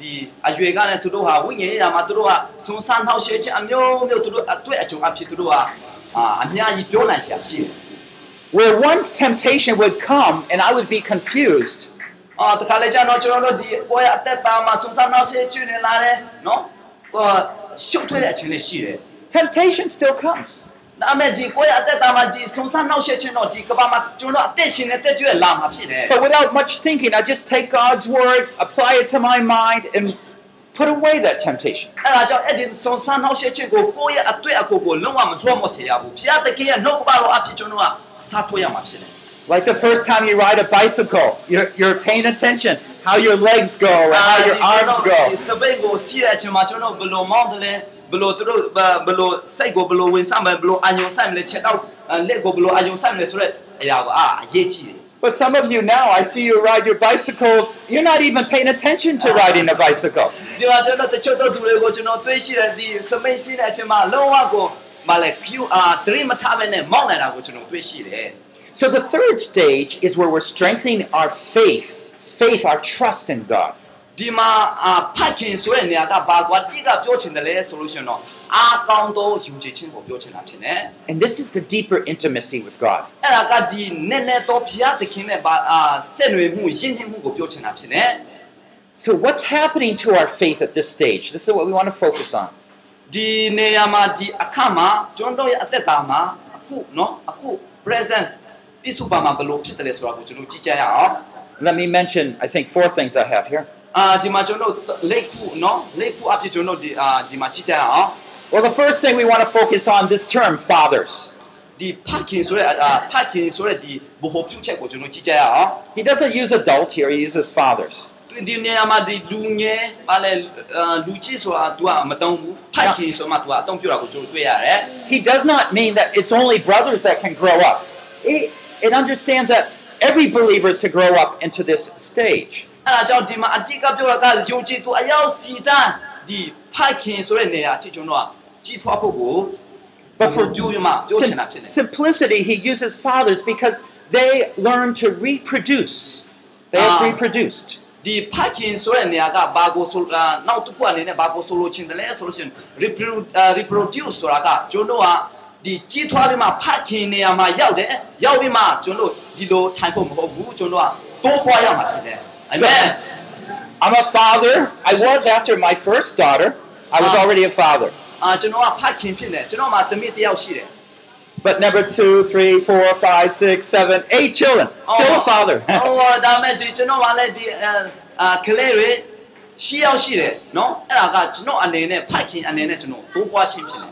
ဒီအရွယ်ကနဲ့သူတို့ဟာဝိညာဉ်ရေးရာမှာသူတို့ကစွန်ဆန်းနှောက်ရှဲခြင်းအမျိုးမျိုးသူတို့အတွေ့အကြုံအဖြစ်သူတို့ကအာအများကြီးပြောနိုင်ရှာရှိတယ် Where once temptation would come and I would be confused, အော်တခါလေကျတော့ကျွန်တော်တို့ဒီပွဲအသက်တာမှာစွန်ဆန်းနှောက်ရှဲခြင်းနေလာတယ်နော်ဟိုရှုပ်ထွေးတဲ့အချိန်လေးရှိတယ် temptation still comes. ဒါပေမဲ့ဒီကိုယ့်ရဲ့အသက်တာမှာဒီစုံစမ်းနှောက်ယှက်ခြင်းတော့ဒီကမ္ဘာမှာကျွန်တော်အသက်ရှင်နေတဲ့ကြွယ်လာမှာဖြစ်တယ် But without much thinking, I just take God's word, apply it to my mind, and put away that temptation. အဲ့ဒါကြောင့်အဲ့ဒီစုံစမ်းနှောက်ယှက်ခြင်းကိုကိုယ့်ရဲ့အတွေ့အကိုကိုလုံးဝမလွှတ်မစေရဘူးဘုရားသခင်ရဲ့နှုတ်ကပတော်အဖြစ်ကျွန်တော်ကအစားထိုးရမှာဖြစ်တယ် Like the first time you ride a bicycle, you're, you're paying attention how your legs go and how your arms go. ဒီစပိတ်ကိုစီးတဲ့အချိန်မှာကျွန်တော်ဘယ်လိုမောင်းတယ်လဲဘယ်လိုသူတို့ဘယ်လိုစိတ်ကိုဘယ်လိုဝင်စားမလဲဘယ်လိုအာယုံဆိုင်မလဲချက်တော့လက်ကိုဘယ်လိုအာယုံဆိုင်မလဲဆိုတော့အရာကအရေးကြီးတယ် But some of you now, I see you ride your bicycles, you're not even paying attention to riding a bicycle. ဒီမှာကျွန်တော်တချို့တော့သူတွေကိုကျွန်တော်တွေးရှိတဲ့ဒီစပိတ်ရှိတဲ့အချိန်မှာလုံးဝကိုမလဲ QR 3မထားဘဲနဲ့မောင်းနေတာကိုကျွန်တော်တွေးရှိတယ် So the third stage is where we're strengthening our faith, faith, our trust in God. ဒီမှာအာဖတ်ခင်ဆိုတဲ့နေရာကဘာကွာတိကပြောချင်တယ်လဲဆိုလို့ရှိရင်တော့အာကောင်းသောယုံကြည်ခြင်းကိုပြောချင်တာဖြစ်နေ And this is the deeper intimacy with God. အဲ့ဒါကဒီနည်းနည်းတော့ဘုရားသခင်နဲ့ဘာအာဆက်နွယ်မှုယဉ်ကျေးမှုကိုပြောချင်တာဖြစ်နေ So what's happening to our faith at this stage? This is what we want to focus on. ဒီနေရာမှာဒီအခါမှာကျွန်တော်ရဲ့အသက်တာမှာအခုเนาะအခု present ပြစုပါမှာဘယ်လိုဖြစ်တယ်လဲဆိုတာကိုကျွန်တော်ကြည့်ကြရအောင် Let me mention, I think, four things I have here. Well, the first thing we want to focus on this term, fathers. He doesn't use adult here, he uses fathers. He does not mean that it's only brothers that can grow up. It, it understands that every believer is to grow up into this stage. အဲ့ဒါကြောင့်ဒီမှာအတိတ်ကပြောတာကယုံကြည်သူအယောက်စီတန်းဒီဖခင်ဆိုတဲ့နေရာအထိကျွန်တော်ကကြီးထွားဖို့ကို But for ပြောရမှာပြောချင် sim- တာဖြစ်တယ် simplicity, he uses fathers because they learn to reproduce. They have Ah. reproduced. ဒီဖခင်ဆိုတဲ့နေရာကဘာကိုဆိုအာနောက်တစ်ခုအနေနဲ့ဘာကိုဆိုလိုချင်တယ်လဲဆိုလို့ရှိရင် reproduce reproduce ဆိုတာကကျွန်တော်ကဒီကြီးထွားပြီးမှဖခင်နေရာမှာရောက်တယ်ရောက်ပြီးမှကျွန်တော်ဒီလိုထိုင်ဖို့မဟုတ်ဘူးကျွန်တော်ကတိုးပွားရမှာဖြစ်တယ် အာမင် I'm a father. I was after my first daughter. I was Ah. already a father. အာကျွန်တော်ကဖခင်ဖြစ်နေကျွန်တော်မှာသမီးတစ်ယောက်ရှိတယ် But number two, three, four, five, six, seven, eight children. Still a father. ဟောဒါမဲ့ဒီကျွန်တော်ကလည်းဒီအာကလေးတွေရှီရောက်ရှိတယ်နော်အဲ့ဒါကကျွန်တော်အနေနဲ့ဖခင်အနေနဲ့ကျွန်တော်တိုးပွားခြင်းဖြစ်တယ်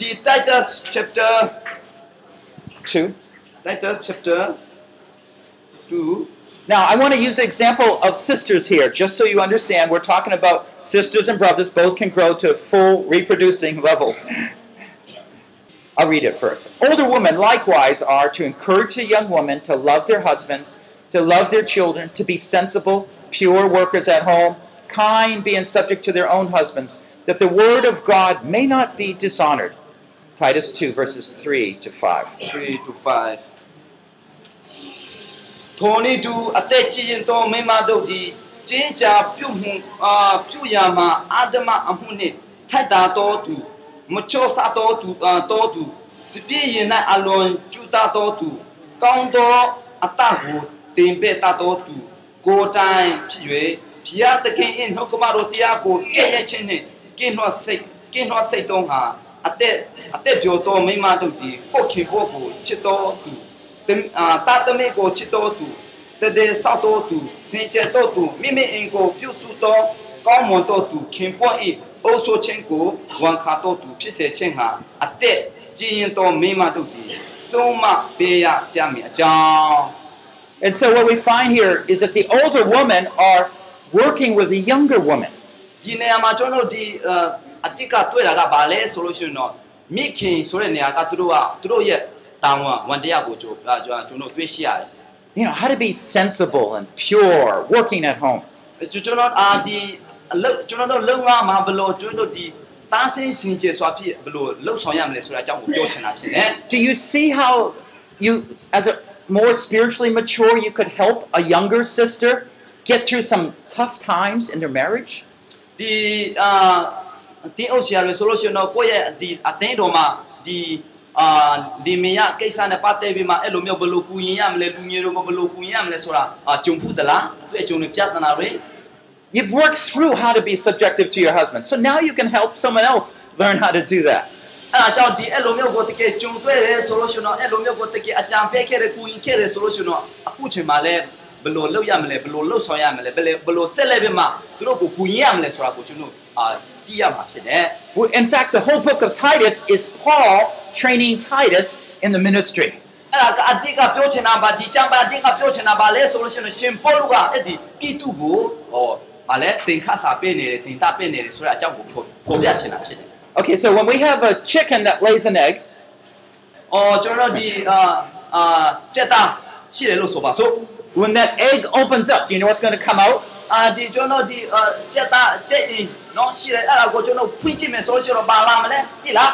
ဒီ Titus chapter 2. Titus chapter 2 Now, I want to use the example of sisters here, just so you understand. We're talking about sisters and brothers, both can grow to full reproducing levels. I'll read it first. Older women likewise are to encourage the young women to love their husbands, to love their children, to be sensible, pure workers at home, kind, being subject to their own husbands, that the word of God may not be dishonored. Titus 2, verses 3 to 5. 3 to 5 ထိုနည်းတူအသက်ကြီးရင်သောမိန်းမတို့သည်ကျင်းကြပြုမှုအာပြုရမှာအာဓမအမှုနှင့်ထိုက်တာတော်သူမချောစားတော်သူအာတော်သူစပြည့်ရင်၌အလွန်ကျူတာတော်သူကောင်းသောအတကိုတင်ပေတာတော်သူကိုယ်တိုင်ဖြစ်၍ဖျားသခင်၏နှုတ်ကပတော်တရားကိုကဲ့ရဲ့ခြင်းနှင့်ကင်းနှောစိတ်ကင်းနှောစိတ်တော်ဟာ အသက်အသက်ပြောတော်မိန်းမတို့သည်ကိုခင်ဖို့ကိုချစ်တော်သူတအာတာတမေကိုချစ်တော်သူတတဲ့ဆောက်တော်သူစင်ကြယ်တော်သူမိမိအင်ကိုပြုစုတော်ကောင်းမွန်တော်သူခင်ပွန်း၏အိုးဆိုခြင်းကိုဝန်ခါတော်သူဖြစ်စေခြင်းဟာအသက်ကြီးရင်တော်မိမတို့သည်ဆုံးမပေးရကြမည်အကြောင်း And so what we find here is that the older women are working with the younger woman. ဒီနေရာမှာကျွန်တော်တို့ဒီ အာအတိတ်ကတွေ့တာကဘာလဲဆိုလို့ရှိရင်တော့မိခင်ဆိုတဲ့နေရာကသူတို့ကသူတို့ရဲ့တာဝန်ဝန်တရားကိုကျွန်တော်ကျွန်တော်တွေ့ရှိရတယ် You know, how to be sensible and pure working at home. ကျွန်တော်တို့အာဒီအလုပ်ကျွန်တော်တို့လုံရမှာဘလို့ကျွန်တော်တို့ဒီတားဆင်းစင်ကြယ်စွာဖြစ်ဘလို့လှုပ်ဆောင်ရမလဲဆိုတာအကြောင်းကိုပြောချင်တာဖြစ်တယ် Do you see how you, as a more spiritually mature, you could help a younger sister get through some tough times in their marriage? ဒီအာ တင်းအုပ်ဆရာတွေဆိုလို့ရှိရင်တော့ကိုယ့်ရဲ့ဒီအသင်းတော်မှာဒီအာလီမယာကိစ္စနဲ့ပတ်သက်ပြီးမှအဲ့လိုမျိုးဘလို့ကူရင်ရမလဲလူငယ်တွေကိုဘလို့ကူရင်ရမလဲဆိုတာအာဂျုံဖူးတလားအတွေ့အကြုံတွေပြဿနာတွေ You've worked through how to be subjective to your husband. So now you can help someone else learn how to do that. အဲ့ဒါကြောင့်ဒီအဲ့လိုမျိုးကိုတကယ်ဂျုံတွေ့တယ်ဆိုလို့ရှိရင်တော့အဲ့လိုမျိုးကိုတကယ်အကြံပေးခဲ့တဲ့ကူရင်ခဲ့တယ်ဆိုလို့ရှိရင်တော့အခုချိန်မှာလဲဘယ်လိုလုပ်ရမလဲဘယ်လိုလုပ်ဆောင်ရမလဲဘယ်လိုဘယ်လိုဆက်လက်ပြီးမှသူတို့ကိုကူရင်ရမလဲဆိုတာကိုကျွန်တော်အာ သိရမှာဖြစ်တယ် Well, In fact, the whole book of Titus is Paul training Titus in the ministry. အဲ့ဒါကအတိတ်ကပြောချင်တာပါဒီကျမ်းပါအတိတ်ကပြောချင်တာပါလဲဆိုလို့ရှိရင်ရှင်ပေါလုကအဲ့ဒီကိတုကိုဟောဗာလဲသင်္ခါစာပေးနေတယ်သင်တာပေးနေတယ်ဆိုတဲ့အကြောင်းကိုဖော်ဖော်ပြချင်တာဖြစ်တယ် Okay, so when we have a chicken that lays an egg, ။အော်ကျွန်တော်တို့ဒီအာအာစက်သားရှိတယ်လို့ဆိုပါစို့ when that egg opens up, do you know what's going to come out? ။ အာဒီကျွန်တော်ဒီအာစက်သားစက်ရင်နော်ရှိတယ်အဲ့ဒါကိုကျွန်တော်ဖွင့်ကြည့်မယ်ဆိုလို့ရှိရင်တော့ပါလာမလဲဒီလား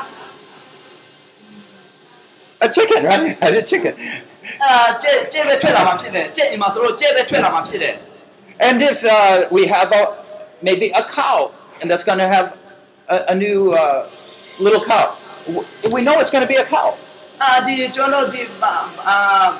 A chicken, right? A chicken. ။အာစက်စက်ပဲထွက်လာမှာဖြစ်တယ်။စက်ဒီမှာဆိုတော့စက်ပဲထွက်လာမှာဖြစ်တယ်။ And if uh, we have a, maybe a cow, and that's going to have a, a new uh, little cow, w- we know it's going to be a cow. အာဒီကျွန်တော်ဒီဘာအာ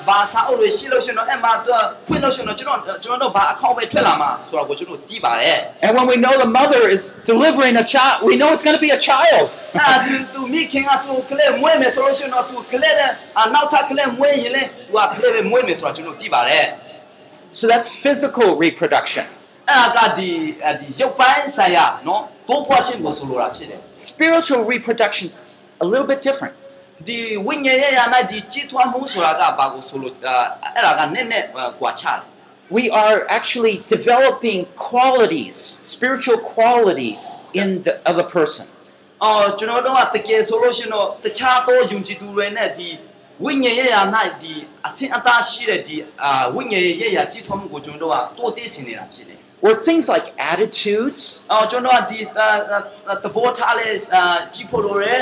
ဘာစာအုပ်တွေရှိလို့ရှိရင်တော့အဲ့မှာသူဖွင့်လို့ရှိရင်တော့ကျွန်တော်ကျွန်တော်တို့ဘာအကောင့်ပဲထွက်လာမှာဆိုတော့ကိုကျွန်တော်တီးပါတယ် And when we know the mother is delivering a child, we know it's going to be a child. အာဒီသူမိခင်ကသူကလေးမွေးမယ်ဆိုလို့ရှိရင်တော့သူကလေးနဲ့အာနောက်ထပ်ကလေးမွေးရင်လေသူကကလေးပဲမွေးမယ်ဆိုတော့ကျွန်တော်တီးပါတယ် So that's physical reproduction. အဲ့ဒါကဒီအာဒီရုပ်ပိုင်းဆိုင်ရာနော်တိုးပွားခြင်းကိုဆိုလိုတာဖြစ်တယ် Spiritual reproduction's a little bit different. ဒီဝိညာဉ်ရဲ့ယာနဲ့ဒီကြီးထွားမှုဆိုတာကဘာကိုဆိုလိုအာအဲ့ဒါကနည်းနည်းအာကွာခြားတယ် We are actually developing qualities, spiritual qualities in the other person. အော်ကျွန်တော်တို့ကတကယ်ဆိုလို့ရှိရင်တော့တခြားသောယုံကြည်သူတွေနဲ့ဒီဝိညာဉ်ရဲ့ယာ၌ဒီအဆင့်အသားရှိတဲ့ဒီအာဝိညာဉ်ရဲ့ယာကြီးထွားမှုကိုကျွန်တော်တို့ကတိုးတက်စင်နေတာဖြစ်တယ် Or things like attitudes. အော်ကျွန်တော်ကဒီအာအာသဘောထားလေးအာကြီးဖို့လိုတယ်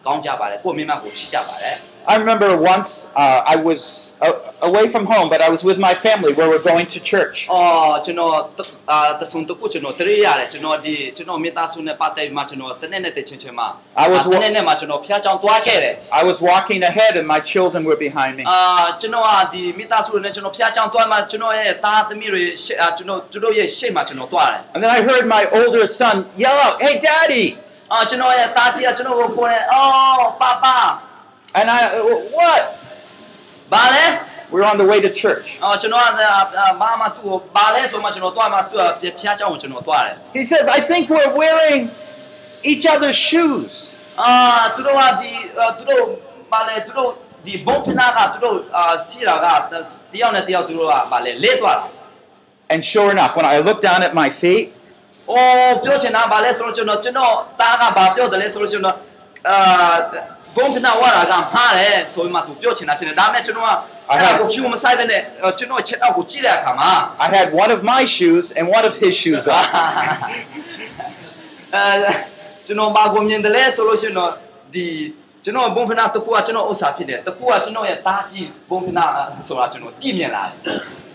ဒါပေမဲ့အဲ့ဒီအာတချို့ယောက်ျားအားလုံးဟာကောင်းကြပါတယ်ကိုယ့်မိမကိုချစ်ကြပါတယ် I remember once uh, I was uh, away from home, but I was with my family where we're going to church. အော်ကျွန်တော်အာတဆုံတခုကျွန်တော်တရေရတယ်ကျွန်တော်ဒီကျွန်တော်မိသားစုနဲ့ပတ်သက်ပြီးမှကျွန်တော်တနေ့နဲ့တချင်းချင်းမှာ I was တနေ့နဲ့မှကျွန်တော်ဖျားချောင်းသွားခဲ့တယ် I was walking ahead, and my children were behind me. အာကျွန်တော်ကဒီမိသားစုနဲ့ကျွန်တော်ဖျားချောင်းသွားမှကျွန်တော်ရဲ့သားသမီးတွေရှေ့အာကျွန်တော်သူတို့ရဲ့ရှေ့မှာကျွန်တော်သွားတယ် And then I heard my older son yell out, Hey, Daddy! and i uh, what? We're on the way to church. He says, I think we're wearing each other's shoes. And sure enough, when I looked down at my feet, အိုးပြောချင်တာဘာလဲဆိုတော့ကျွန်တော်ကျွန်တော်တားကဘာပြောတယ်လဲဆိုလို့ကျွန်တော်အာဘုံဖနာဝါတာကမှားတယ်ဆိုပြီးမှသူပြောချင်တာဖြစ်တယ်ဒါပေမဲ့ကျွန်တော်ကအဲ့ဒါကိုကျူမဆိုင်ပဲနဲ့ကျွန်တော်ချက်တော့ကိုကြည့်တဲ့အခါမှာ I had one of my shoes and one of his shoes on. အဲကျွန်တော်ဘာကိုမြင်တယ်လဲဆိုလို့ရှိရင်တော့ဒီကျွန်တော်ဘုံဖနာတကူကကျွန်တော်ဥစ္စာဖြစ်တယ်တကူကကျွန်တော်ရဲ့တားကြီးဘုံဖနာဆိုတာကျွန်တော်တည်မြင်လာတယ်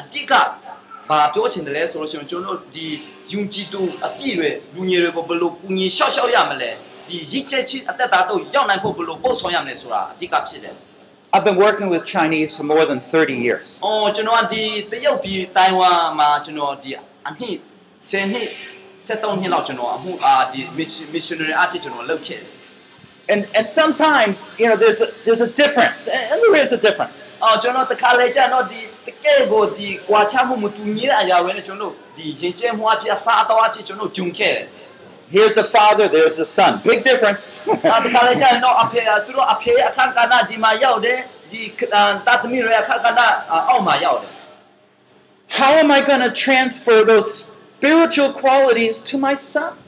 အတိကဘာပြောချင်တယ်လဲဆိုလို့ရှိရင်ကျွန်တော်တို့ဒီယုံကြည်သူအတိတွေလူငယ်တွေကိုဘယ်လိုကူညီရှောက်ရှောက်ရမလဲဒီရစ်ချက်ချစ်အသက်တာတော့ရောက်နိုင်ဖို့ဘယ်လိုပို့ဆောင်ရမလဲဆိုတာအတိကဖြစ်တယ် I've been working with Chinese for more than 30 years. ။အော်ကျွန်တော်ကဒီတရုတ်ပြည်တိုင်ဝမ်မှာကျွန်တော်ဒီအနှစ်10နှစ်73နှစ်လောက်ကျွန်တော်အမှုအာဒီ missionary အဖြစ်ကျွန်တော်လုပ်ခဲ့တယ် And, and sometimes, you know, there's a, there's a difference. And and there is a difference. ။အော်ကျွန်တော်တခါလေကျတော့ဒီ တကယ်ကိုဒီကွာခြားမှုမတူညီတဲ့အရာတွေနဲ့ကျွန်တော်ဒီရင်ကျဲမှုအဖြစ်အစားအသောက်အဖြစ်ကျွန်တော်ဂျုံခဲ့တယ် Here's the father, there's the son. Big difference. ။အာတခါလေကျတော့အဖေသူတို့အဖေအခန်းကဏ္ဍဒီမှာရောက်တယ်ဒီတာသမီးတွေအခန်းကဏ္ဍအောက်မှာရောက်တယ် How am I going to transfer those spiritual qualities to my son? ။အာဒီ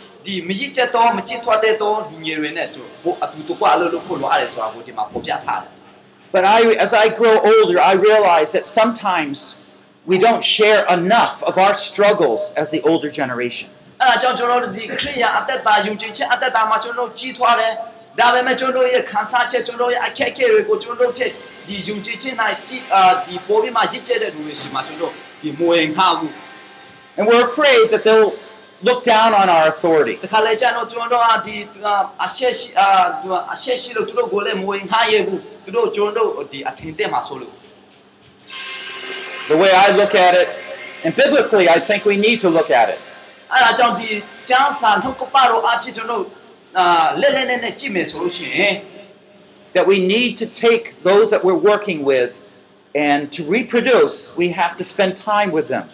ဒီမကြီးချက်တော့မကြီးထွားတဲ့တော့လူငယ်တွေနဲ့သူဘို့အတူတကွအလုပ်လုပ်ဖို့လိုအပ်တယ်ဆိုတာကိုဒီမှာပေါ်ပြထားတယ် But I, as I grow older, I realize that sometimes we don't share enough of our struggles as the older generation. အဲ့ဒါကြောင့်ကျွန်တော်တို့ဒီခရိယာအသက်တာယုံကြည်ခြင်းအသက်တာမှာကျွန်တော်တို့ကြီးထွားတယ်ဒါပေမဲ့ကျွန်တော်တို့ရဲ့ခံစားချက်ကျွန်တော်တို့ရဲ့အခက်အခဲတွေကိုကျွန်တော်တို့ချက်ဒီယုံကြည်ခြင်းနိုင်ဒီအာဒီပေါ်ပြီးမှရစ်ကျက်တဲ့လူတွေရှိမှကျွန်တော်တို့ဒီမဝင်ခါဘူး And we're afraid that they'll look down on our authority. တခါလေကျတော့ကျွန်တော်တို့ကဒီအဆက်ရှိအာသူအဆက်ရှိလို့သူတို့ကိုလည်းမဝင်ခါရဘူးသူတို့ကျွန်တော်တို့ဒီအထင်တက်မှာဆိုလို့ The way I look at it, and biblically, I think we need to look at it. အဲ့ဒါကြောင့်ဒီကျမ်းစာနှုတ်ကပတော်အဖြစ်ကျွန်တော်အာလက်လက်နဲ့နဲ့ကြည့်မယ်ဆိုလို့ရှိရင် That we need to take those that we're working with, and to reproduce, we have to spend time with them.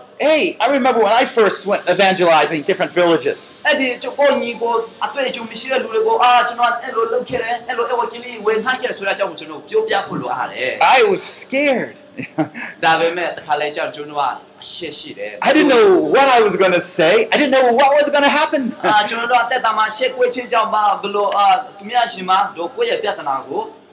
Hey, I remember when I first went evangelizing different villages. I was scared. I didn't know what I was going to say. I didn't know what was going to happen.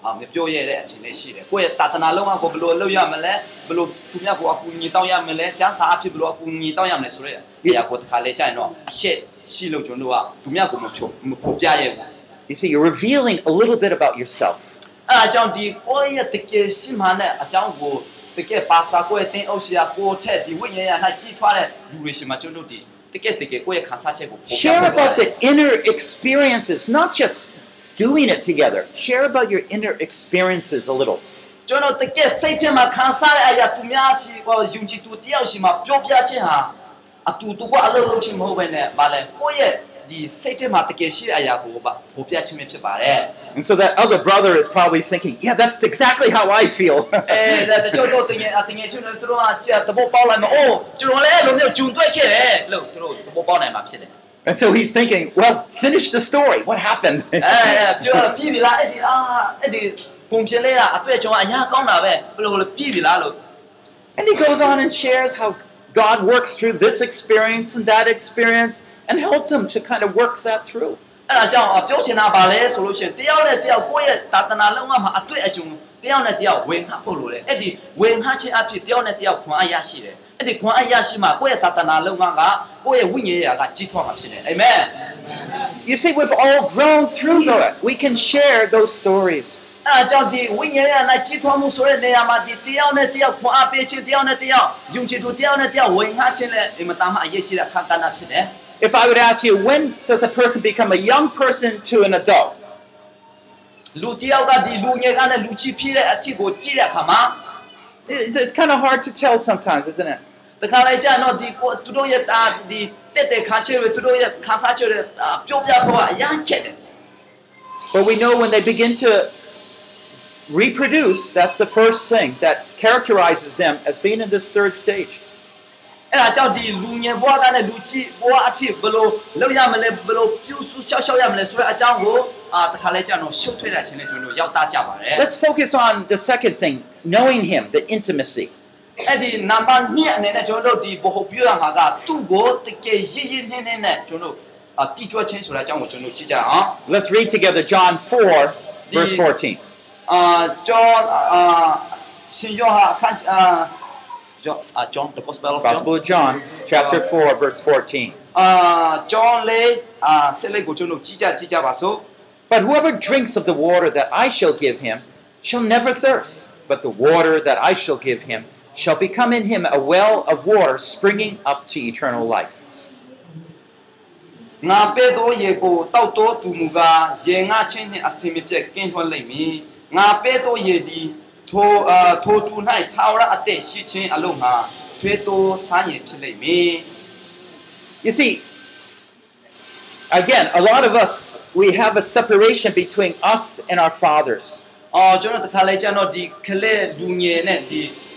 အာကျွန်တော်တို့အသက်တာမှာရှက်ကွေးချင်းကြောင့်ပါဘလို့အာသူများရှင်မှာတို့ကိုယ့်ရဲ့ပြဿနာကိုအာမပြောရတဲ့အချိန်လေးရှိတယ်ကိုယ့်ရဲ့တာသနာလုံးဝကိုဘလို့လုပ်ရမလဲဘလို့သူများကိုအကူအညီတောင်းရမလဲကျန်းစာအဖြစ်ဘလို့အကူအညီတောင်းရမလဲဆိုတော့ဒီအရာကိုတခါလဲကြာရင်တော့အရှက်ရှိလို့ကျွန်တော်တို့ကသူများကိုမဖြိုမဖော်ပြရဲဘူး You see, you're revealing a little bit about yourself. အဲအကြောင်းဒီကိုယ့်ရဲ့တကယ်ရှိမှနဲ့အကြောင်းကိုတကယ်ပါစာကိုယ့်ရဲ့တင်းအုပ်ရှာကိုယ့်ထက်ဒီဝိညာဉ်ရ၌ကြီးထွားတဲ့လူတွေရှိမှကျွန်တော်တို့ဒီတကယ်တကယ်ကိုယ့်ရဲ့ခံစားချက်ကိုဖော်ပြ Share ဖို့လို about တယ် the inner experiences, not just doing it together. Share about your inner experiences a little. ကျွန်တော်တကယ်စိတ်ထဲမှာခံစားရတဲ့အရာသူများရှိဟောယုံကြည်သူတယောက်ရှိမှပြောပြခြင်းဟာအတူတူကအလုပ်လုပ်ခြင်းမဟုတ်ဘဲနဲ့ဗာလဲကိုယ့်ရဲ့ဒ ဒီစိတ်ထဲမှာတကယ်ရှိတဲ့အရာကိုပါဖော်ပြခြင်းပဲဖြစ်ပါတယ် And so that other brother is probably thinking, yeah, that's exactly how I feel. အဲဒါတချို့တော့တင်ငယ်အတင်ငယ်ချင်းတို့တို့ကကြက်သဘောပေါက်လိုက်မအိုးကျွန်တော်လည်းအဲ့လိုမျိုးဂျုံတွေ့ခဲ့တယ်လို့သူတို့သဘောပေါက်နိုင်မှာဖြစ်တယ် and so he's thinking, well, finish the story. What happened? အဲပြောပြီးပြီလားအဲ့ဒီအာအဲ့ဒီပုံပြင်လေးကအတွေ့အကြုံကအများကောင်းတာပဲဘယ်လိုလဲပြီးပြီလားလို့ and he goes on and shares how God worked through this experience and that experience and helped him to kind of work that through. အဲ့ဒါကြောင့်ပြောချင်တာပါလဲဆိုလို့ရှိရင်တယောက်နဲ့တယောက်ကိုယ့်ရဲ့တာသနာလုံးဝမှာအတွေ့အကြုံတယောက်နဲ့တယောက်ဝင်ဟပ်ဖို့လိုတယ်အဲ့ဒီဝင်ဟပ်ခြင်းအဖြစ်တယောက်နဲ့တယောက်ခွန်အားရရှိတယ် အဲ့ဒီခွန်အားရရှိမှကိုယ့်ရဲ့တာသနာလုံးဝကကိုယ့်ရဲ့ဝိညာဉ်ရေးကကြီးထွားမှာဖြစ်တယ်အာမင် You see, we've all grown through that. We can share those stories. အဲ့ဒါကြောင့်ဒီဝိညာဉ်ရေးနဲ့ကြီးထွားမှုဆိုတဲ့နေရာမှာဒီတယောက်နဲ့တယောက်ခွန်အားပေးခြင်းတယောက်နဲ့တယောက်ယုံကြည်သူတယောက်နဲ့တယောက်ဝင်ဟပ်ခြင်းလည်းအင်မတန်မှအရေးကြီးတဲ့အခါကဏ္ဍဖြစ်တယ် If I would ask you, when does a person become a young person to an adult? လူတယောက်ကဒီလူငယ်ကလည်းလူကြီးဖြစ်တဲ့အထစ်ကိုကြည့်တဲ့အခါမှာ It's, it's kind of hard to tell sometimes, isn't it? တခါလေကြာတော့ဒီကိုသူတို့ရဲ့အာဒီတက်တဲ့ခါချေတွေသူတို့ရဲ့ခါစားချေတွေအာပြောပြဖို့ကအရန်ခက်တယ် But we know when they begin to reproduce, that's the first thing that characterizes them as being in this third stage. အဲ့ဒါကြောင့်ဒီလူငယ်ဘဝကလည်းလူကြီးဘဝအထိဘယ်လိုလုပ်ရမလဲဘယ်လိုပြုစုရှောက်ရှောက်ရမလဲဆိုတဲ့အကြောင်းကိုအာတခါလေကြာတော့ရှုပ်ထွေးတဲ့ခြင်းနဲ့ကျွန်တော်တို့ရောက်သားကြပါတယ် Let's focus on the second thing knowing Him, the intimacy. အဲ့ဒီနံပါတ်2အနေနဲ့ကျွန်တော်တို့ဒီဘ ਹੁ ပြရမှာကသူ့ကိုတကယ်ရည်ရည်နှင်းနှင်းနဲ့ကျွန်တော်တို့အာတီးကျွတ်ခြင်းဆိုတဲ့အကြောင်းကိုကျွန်တော်ကြည့်ကြအောင် Let's read together John 4, verse 14. အာကျောင်းအာရှင်ယောဟန်အခန်းအာကျောင်းအာကျောင်း the gospel of John Gospel of John, chapter 4, verse 14. အာကျောင်းလေးအာဆက်လက်ကိုကျွန်တော်ကြည့်ကြကြည့်ကြပါစို့ But whoever drinks of the water that I shall give him shall never thirst, but the water that I shall give him shall become in him a well of water springing up to eternal life. ငါပဲ့သောရေကိုတောက်တော်သူမူကားရေငါချင်းနှင့်အစင်မပြက်ကင်းထွန်းလိမ့်မည်ငါပဲ့သောရေသည်ထိုအာထိုတူ၌ထာဝရအသက်ရှိခြင်းအလုံးငါထွေးတိုးဆန်းရည်ဖြစ်လိမ့်မည် You see, again, a lot of us, we have a separation between us and our fathers. အော်ကျွန်တော်တခါလေကျတော့ဒီခလဲလူငယ်နဲ့ဒီဘာအာ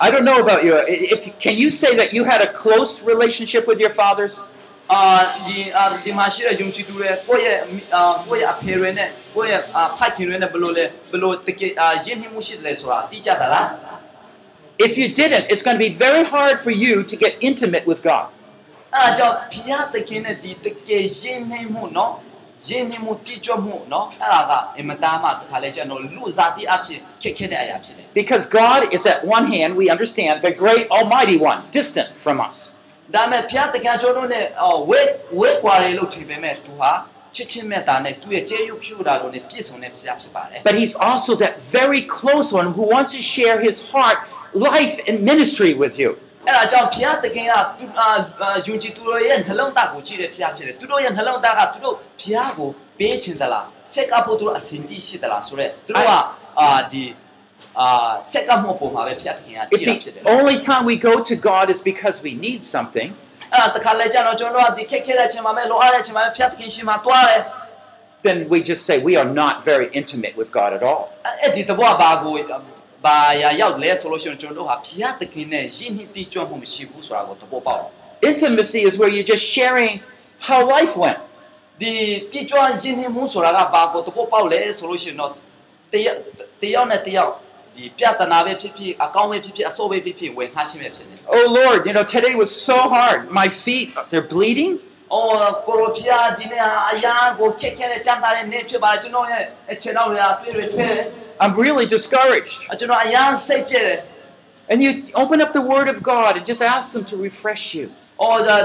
I don't know about you. If, can you say that you had a close relationship with your fathers? If you didn't, it's going to be very hard for you to get intimate with God นาะယဉ်နှိမှုတိကျမှုเนาะအဲ့ဒါကအင်မတန်မှတခါလဲကျွန်တော်လူစားတိအဖြစ်ခက်ခဲတဲ့အရာဖြစ်တယ် Because God is at one hand, we understand, the great Almighty One, distant from us. ဒါမဲ့ဖျားတခင်ကျွန်တော်နဲ့အော်ဝဲဝဲကွာတယ်လို့ထင်ပေမဲ့သူဟာချစ်ချင်းမြတ်တာနဲ့သူ့ရဲ့ကျေးဇူးဖြူတာလို့နဲ့ပြည့်စုံတဲ့ဖျားဖြစ်ပါတယ် But He's also that very close one who wants to share His heart, life, and ministry with you. အဲ့ဒါကြောင့်ဘုရားသခင်ကသူအာယုံကြည်သူတို့ရဲ့နှလုံးသားကိုကြည့်တဲ့ဘုရားဖြစ်တယ်သူတို့ရဲ့နှလုံးသားကသူတို့ဘုရားကိုပေးချင်သလားစက်ကပ်ဖို့သူတို့အစဉ်တည်းရှိသလားဆိုတော့သူတို့ကအာဒီအာစက်ကပ်မှုပုံမှာပဲဘုရားသခင်ကကြ If ည့်တာဖြစ်တယ် the only time we go to God is because we need something, အဲ့ဒါတခါလဲကျတော့ကျွန်တော်တို့ကဒီခက်ခဲတဲ့ချိန်မှာပဲလိုအပ်တဲ့ချိန်မှာပဲဘုရားသခင်ရှိမှတွားတယ် then we just say we are not very intimate with God at all. အဲ့ဒီတဘောကဘာကိုဘာရရောက်လဲဆိုလို့ရှိရင်ကျွန်တော်တို့ဟာဘုရားသခင်နဲ့ယဉ်နှစ်တိကျွမ်းမှုမရှိဘူးဆိုတာကိုသဘောပေါက်တယ် Intimacy is where you're just sharing how life went. ဒီတိကျွမ်းယဉ်နှစ်မှုဆိုတာကဘာကိုသဘောပေါက်လဲဆိုလို့ရှိရင်တော့တယောက်တယောက်နဲ့တယောက်ဒီပြဿနာပဲဖြစ်ဖြစ်အကောင်းပဲဖြစ်ဖြစ်အဆိုးပဲဖြစ်ဖြစ်ဝင်ခါချင်းပဲဖြစ်နေတယ် Oh Lord, you know, today was so hard. My feet, they're bleeding. ။အော်ကိုရိုဖျားဒီနေ့ဟာအရာကိုခက်ခဲတဲ့ကြမ်းသားတဲ့နေ့ဖြစ်ပါတယ်ကျွန်တော်ရဲ့အခြေတော်တွေကတွေ့တွေ့တွေ့တယ် I'm really discouraged. ။ကျွန်တော်အရာစိတ်ပြည့်တယ် And you open up the Word of God and just ask Him to refresh you. ။အော်ဒါ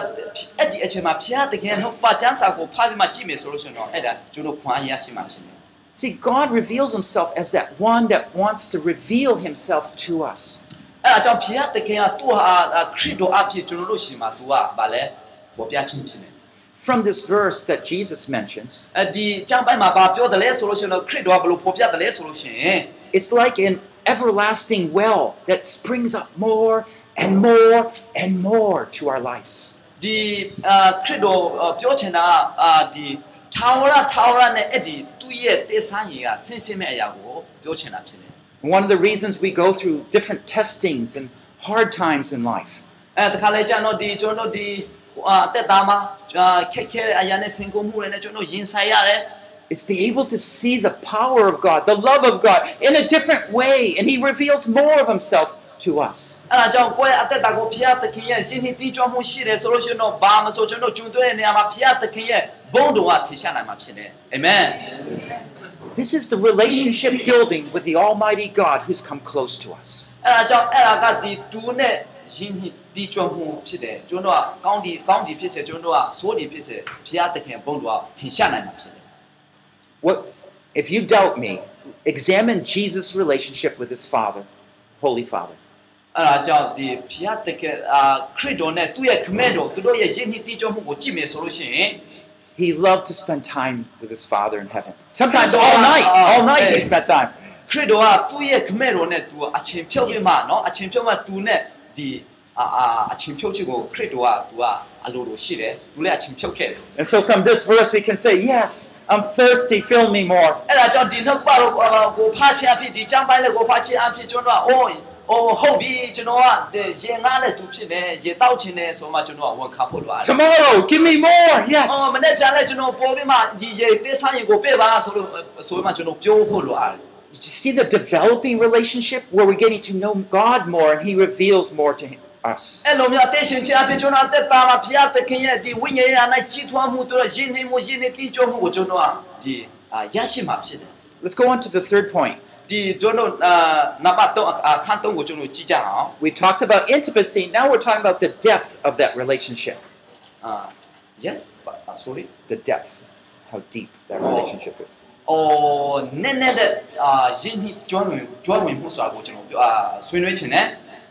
အဲ့ဒီအချိန်မှာဖျားတကယ်နှုတ်ပါချမ်းစာကိုဖားပြီးမှကြည့်မယ်ဆိုလို့ရှိရင်တော့အဲ့ဒါကျွန်တော်ခွန်အားရရှိမှဖြစ်တယ် See, God reveals Himself as that one that wants to reveal Himself to us. ။အဲ့ဒါကြောင့်ဖျားတကယ်ကသူ့ဟာခရစ်တော်အဖြစ်ကျွန်တော်တို့ရှိမှသူကဗာလဲပေါ်ပြခြင်းဖြစ်တယ် From this verse that Jesus mentions, ။အဲ့ဒီကျမ်းပိုင်းမှာဗာပြောတယ်လဲဆိုလို့ရှိရင်တော့ခရစ်တော်ကဘယ်လိုပေါ်ပြတယ်လဲဆိုလို့ရှိရင် it's like an everlasting well that springs up more and more and more to our lives. ဒီအာခရစ်တော်အာပြောချင်တာကအာဒီထာဝရထာဝရနဲ့အဲ့ဒီသူ့ရဲ့တေဆန်းကြီးကဆင်းဆင်းမဲ့အရာကိုပြောချင်တာဖြစ်တယ် One of the reasons we go through different testings and hard times in life အဲတခါလေကျတော့ဒီကျွန်တော်တို့ဒီ အာအသက်တာမှာအာခက်ခဲတဲ့အရာနဲ့ဆင်ကုန်မှုတွေနဲ့ကျွန်တော်ရင်ဆိုင်ရတယ် is be able to see the power of God, the love of God in a different way, and He reveals more of Himself to us. အဲ့ဒါကြောင့်ကိုယ့်ရဲ့အသက်တာကိုဖျားသခင်ရဲ့ယဉ်နှစ်တီးကြွမှုရှိတယ်ဆိုလို့ရှိရင်တော့ဘာမဆိုကျွန်တော်ဂျုံသွဲတဲ့နေရာမှာဖျားသခင်ရဲ့ဘုန်းတော်ကထင်ရှားနိုင်မှာဖြစ်တယ်အာမင် This is the relationship building with the Almighty God who's come close to us. အဲ့ဒါကြောင့်အဲ့ဒါကဒီသူနဲ့ယဉ်နှစ် What if you doubt me examine Jesus relationship with his father holy father. အဲ့ဒါကြောင့်ဒီဘုရားသခင်ခရစ်တော်နဲ့သူ့ရဲ့ခမဲ့တော်သူတို့ရဲ့ယဉ်ကျေးတီးကျွမ်းမှုကိုကြည့်မယ်ဆိုလို့ရှိရင် He loved to spend time with his father in heaven. Sometimes all night, all night he spent time. အာအာအချင်းဖြုတ်ချစ်ကိုခရစ်တော်ကသူကအလိုလိုရှိတယ်သူလည်းအချင်းဖြုတ်ခဲ့တယ် And so from this verse we can say, Yes, I'm thirsty, fill me more. အဲ့ဒါကြောင့်ဒီနောက်ပါတော့အာကိုဖားချအဖြစ်ဒီចောင်းပိုင်းလေးကိုဖားချအဖြစ်ကျွန်တော်ကအိုးအိုးဟုတ်ပြီကျွန်တော်ကဒီရေငါးနဲ့သူဖြစ်တယ်ရေတောက်ချင်တယ်ဆိုမှကျွန်တော်ကဝန်ခံဖို့လိုရတယ် Tomorrow, give me more. အော်မ Yes. နေ့ပြန်လဲကျွန်တော်ပေါ်ပြီးမှဒီရေသစ္စာရေကိုပြပါဆိုလို့ဆိုမှကျွန်တော်ပြောဖို့လိုရတယ် Do you see the developing relationship where we're getting to know God more and He reveals more to him- us. Let's go on to the third point. We talked about intimacy, now we're talking about the depth of that relationship. Uh, yes, but, uh, sorry? The depth, how deep that relationship oh. is. 哦，那那的啊，人体转运转运不算过这种啊，水轮琴呢？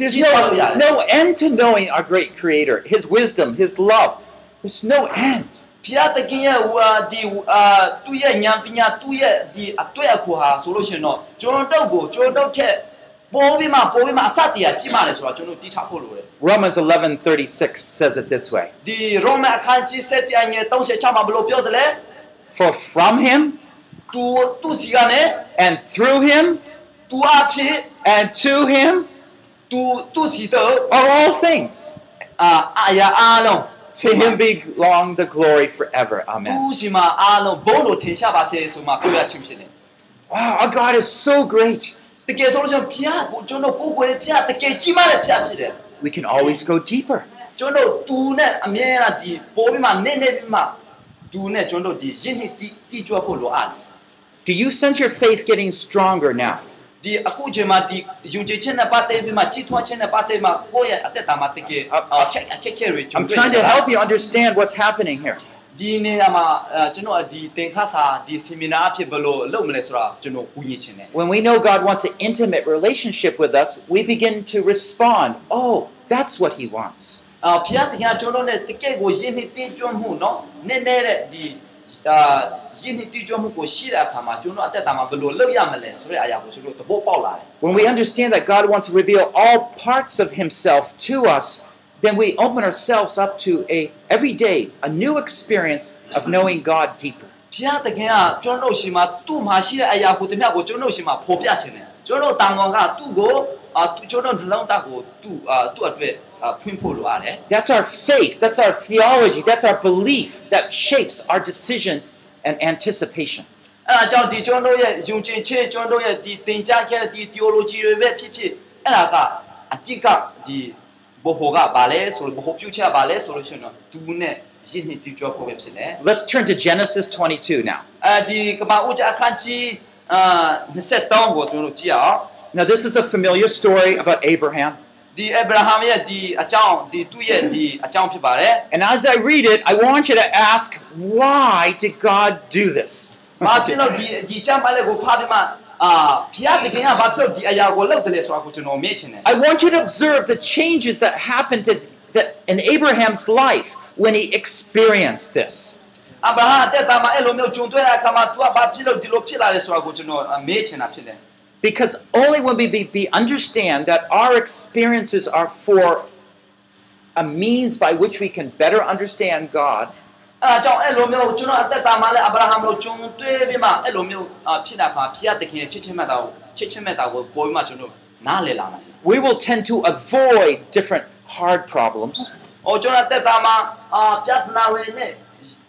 ဘုရားသခင်ကိုကျွန်တော်အမျိုးမျိုးတို့ပြဿနာမျိုးမျိုးတို့အတွက်အကျုံးအဖြစ်ကျွန်တော်ဘုရားသခင်ကိုတီးလို့ရတယ်။ There's တီးလို့ရတယ် no, no end to knowing our great Creator, His wisdom, His love. There's no end. ဘုရားသခင်ရဲ့ဟိုဟာဒီအာသူ့ရဲ့ဉာဏ်ပညာသူ့ရဲ့ဒီအတွက်အကူဟာဆိုလို့ရှိရင်တော့ကျွန်တော်တို့ကိုကျွန်တော်တို့ချက်ပိုးပြီးမှပိုးပြီးမှအစတရားကြီးမာတယ်ဆိုတော့ကျွန်တော်တီးထားဖို့လိုတယ် Romans 11:36 says it this way. ဒီရောမအခန်းကြီး7အငယ်36မှာဘယ်လိုပြောတယ်လဲ For from him तू သူ့စီကနေ and through him तू အဖြစ် and to him tu, tu sido are all things. Uh, alon. To him belong the glory forever. Amen. Wow, our God is so great. We can always go deeper. Do you sense your faith getting stronger now? ဒီအခုချိန်မှာဒီယုံကြည်ခြင်းနဲ့ပတ်သက်ပြီးမှကြီးထွားခြင်းနဲ့ပတ်သက်မှကိုယ့်ရဲ့အသက်တာမှာတကယ်အခက်အခက်ခဲတွေကျွန် I'm တော် trying to help you understand what's happening here. ဒီနေရာမှာအဲကျွန်တော်ဒီသင်ခါစာဒီ seminar အဖြစ်ဘယ်လိုလုပ်မလဲဆိုတာကျွန်တော်ကူညီချင်တယ် When we know God wants an intimate relationship with us, we begin to respond. Oh, that's what He wants. အာဖျားတရားကျွန်တော်နဲ့တကယ်ကိုယဉ်နှစ်တင်းကျွမ်းမှုเนาะနည်းနည်းတဲ့ဒီ အာယဉ်နှစ်တင်းကျွမ်းမှုကိုရှိတဲ့အခါမှာကျွန်တော်အသက်တာမှာဘယ်လိုလုပ်ရမလဲဆိုတဲ့အရာကိုကျွန်တော်သဘောပေါက်လာတယ် When we understand that God wants to reveal all parts of Himself to us, then we open ourselves up to a every day a new experience of knowing God deeper. ဖျားတခင်ကကျွန်တော်ရှိမှသူ့မှာရှိတဲ့အရာကိုတမျှကိုကျွန်တော်ရှိမှဖော်ပြခြင်းတယ်ကျွန်တော်တန်ကောင်ကသူ့ကိုအာသူ ကျွန်တော်နှလုံးသားကိုသူ့အာသူ့အတွက်အာဖွင့်ဖို့လိုရတယ် That's our faith, that's our theology, that's our belief that shapes our decision and anticipation. အဲ့ဒါကြောင့်ဒီကျွန်တော်ရဲ့ယုံကြည်ခြင်းကျွန်တော်ရဲ့ဒီသင်ကြားခဲ့တဲ့ဒီ theology တွေပဲဖြစ်ဖြစ်အဲ့ဒါကအတိတ်ကဒီဘဟိုကဘာလဲဆိုလို့ဘဟိုပြုချဘာလဲဆိုလို့ရှိရင်တော့သူနဲ့ရင်းနှီးပြုကြဖို့ပဲဖြစ်တယ် Let's turn to Genesis 22 now. အဲဒီကမ္ဘာဦးကျအခန်းကြီးအာ23ကိုကျွန်တော်တို့ကြည့်အောင် Now, this is a familiar story about Abraham. ဒီအဗြဟံရဲ့ဒီအကြောင်းဒီသူ့ရဲ့ဒီအကြောင်းဖြစ်ပါတယ် And as I read it, I want you to ask, why did God do this? ။ဘာဖြစ်လို့ဒီဒီချမ်းပိုင်းလေးကိုဖားပြီးမှအာဖျားတခင်ကဘာဖြစ်လို့ဒီအရာကိုလုပ်တယ်လဲဆိုတာကိုကျွန်တော်မေ့ချင်တယ် I want you to observe the changes that happened in, that in Abraham's life when he experienced this. ။အဗြဟံအသက်တာမှာအဲ့လိုမျိုးဂျုံတွေ့တဲ့အခါမှာ तू ကဘာဖြစ်လို့ဒီလိုဖြစ်လာလဲဆိုတာကိုကျွန်တော်မေ့ချင်တာဖြစ်တယ် Because only when we be, be understand that our experiences are for a means by which we can better understand God, ။အဲဒါကြောင့်အဲ့လိုမျိုးကျွန်တော်အသက်တာမှာလည်းအဗြဟံလိုဂျုံတွေ့ပြီးမှအဲ့လိုမျိုးအာဖြစ်တာခါဖျားတခင်ရဲ့ချစ်ချင်းမြတ်တာကိုချစ်ချင်းမြတ်တာကိုပေါ်ပြီးမှကျွန်တော်နားလည်လာနိုင်တယ် we will tend to avoid different hard problems. ။အော်ကျွန်တော်အသက်တာမှာအာပြဿနာတွေနဲ့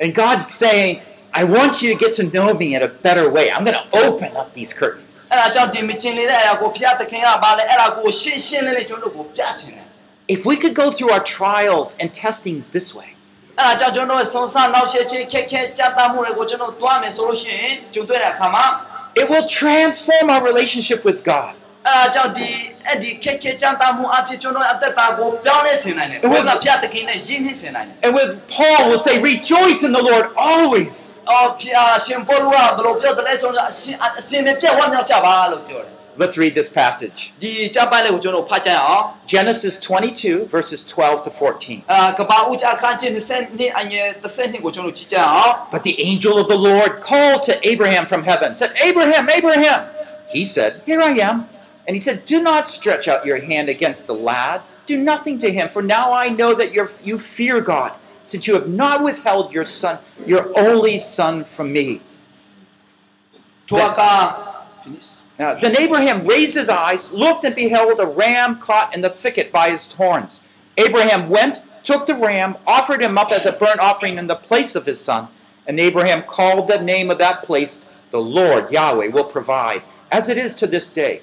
And God's saying, I want you to get to know me in a better way. I'm going to open up these curtains. If we could go through our trials and testings this way, it will transform our relationship with God. အဲ့ဒါကြောင့်ဒီအဲ့ဒီခက်ခဲကြတာမှုအဖြစ်ကျွန်တော်အသက်တာကိုပြောင်းလဲဆင်နိုင်တယ်ဘုရားဖျားတခင်နဲ့ယဉ်နှင်းဆင်နိုင်တယ် And with Paul will say, rejoice in the Lord always. အော်ဖျားရှင်ပေါလုကဘယ်လိုပြောတယ်လဲဆိုတော့အရှင်အရှင်နဲ့ပြတ်ဝမ်းမြောက်ကြပါလို့ပြောတယ် Let's read this passage. ဒီကြပိုက်လေးကိုကျွန်တော်ဖတ်ကြရအောင် Genesis 22, verses 12 to 14. အာကဘာဦးကြအခန်းကြီး20နှစ်အငယ်30နှစ်ကိုကျွန်တော်ကြည့်ကြအောင် But the angel of the Lord called to Abraham from heaven, said, Abraham, Abraham. He said, Here I am. And he said, Do not stretch out your hand against the lad. Do nothing to him, for now I know that you fear God, since you have not withheld your son, your only son, from me. Now, then Abraham raised his eyes, looked, and beheld a ram caught in the thicket by his horns. Abraham went, took the ram, offered him up as a burnt offering in the place of his son. And Abraham called the name of that place, The Lord Yahweh Will Provide, as it is to this day.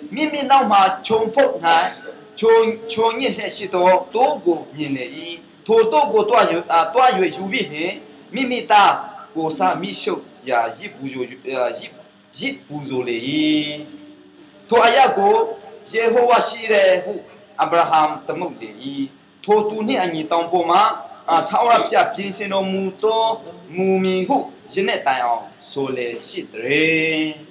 င်းဤသားတင်း၌တယောက်တည်တော်သားကိုဟောငါတောင်း၍တင်းဒီငါကိုမငြင်းဟုမိတ်တော်မူ၏ထိုအခါအာဗြဟံသည်ညှော်ကြည့်၍မိမိနောက်မှခြုံဖုတ်၌ခြုံခြုံညစ်လက်ရှိသောတိုးကိုမြင်လေ၏ထိုတိုးကိုတွား၍အာတွား၍ယူပြီးနှင့်မိမိသားကိုစားမိရှုပ်ရာရစ်ပူဇိုအာရစ်ရစ်ပူဇိုလေ၏ထိုအရာကိုယေဟောဝါရှိတယ်ဟုအာဗြဟံသမုတ်လေ၏ထိုသူနှင့်အညီတောင်ပေါ်မှာအာထာဝရဘုရားပြင်ဆင်တော်မူသောမူမီဟုယနေ့တိုင်အောင်ဆိုလေရှိတယ်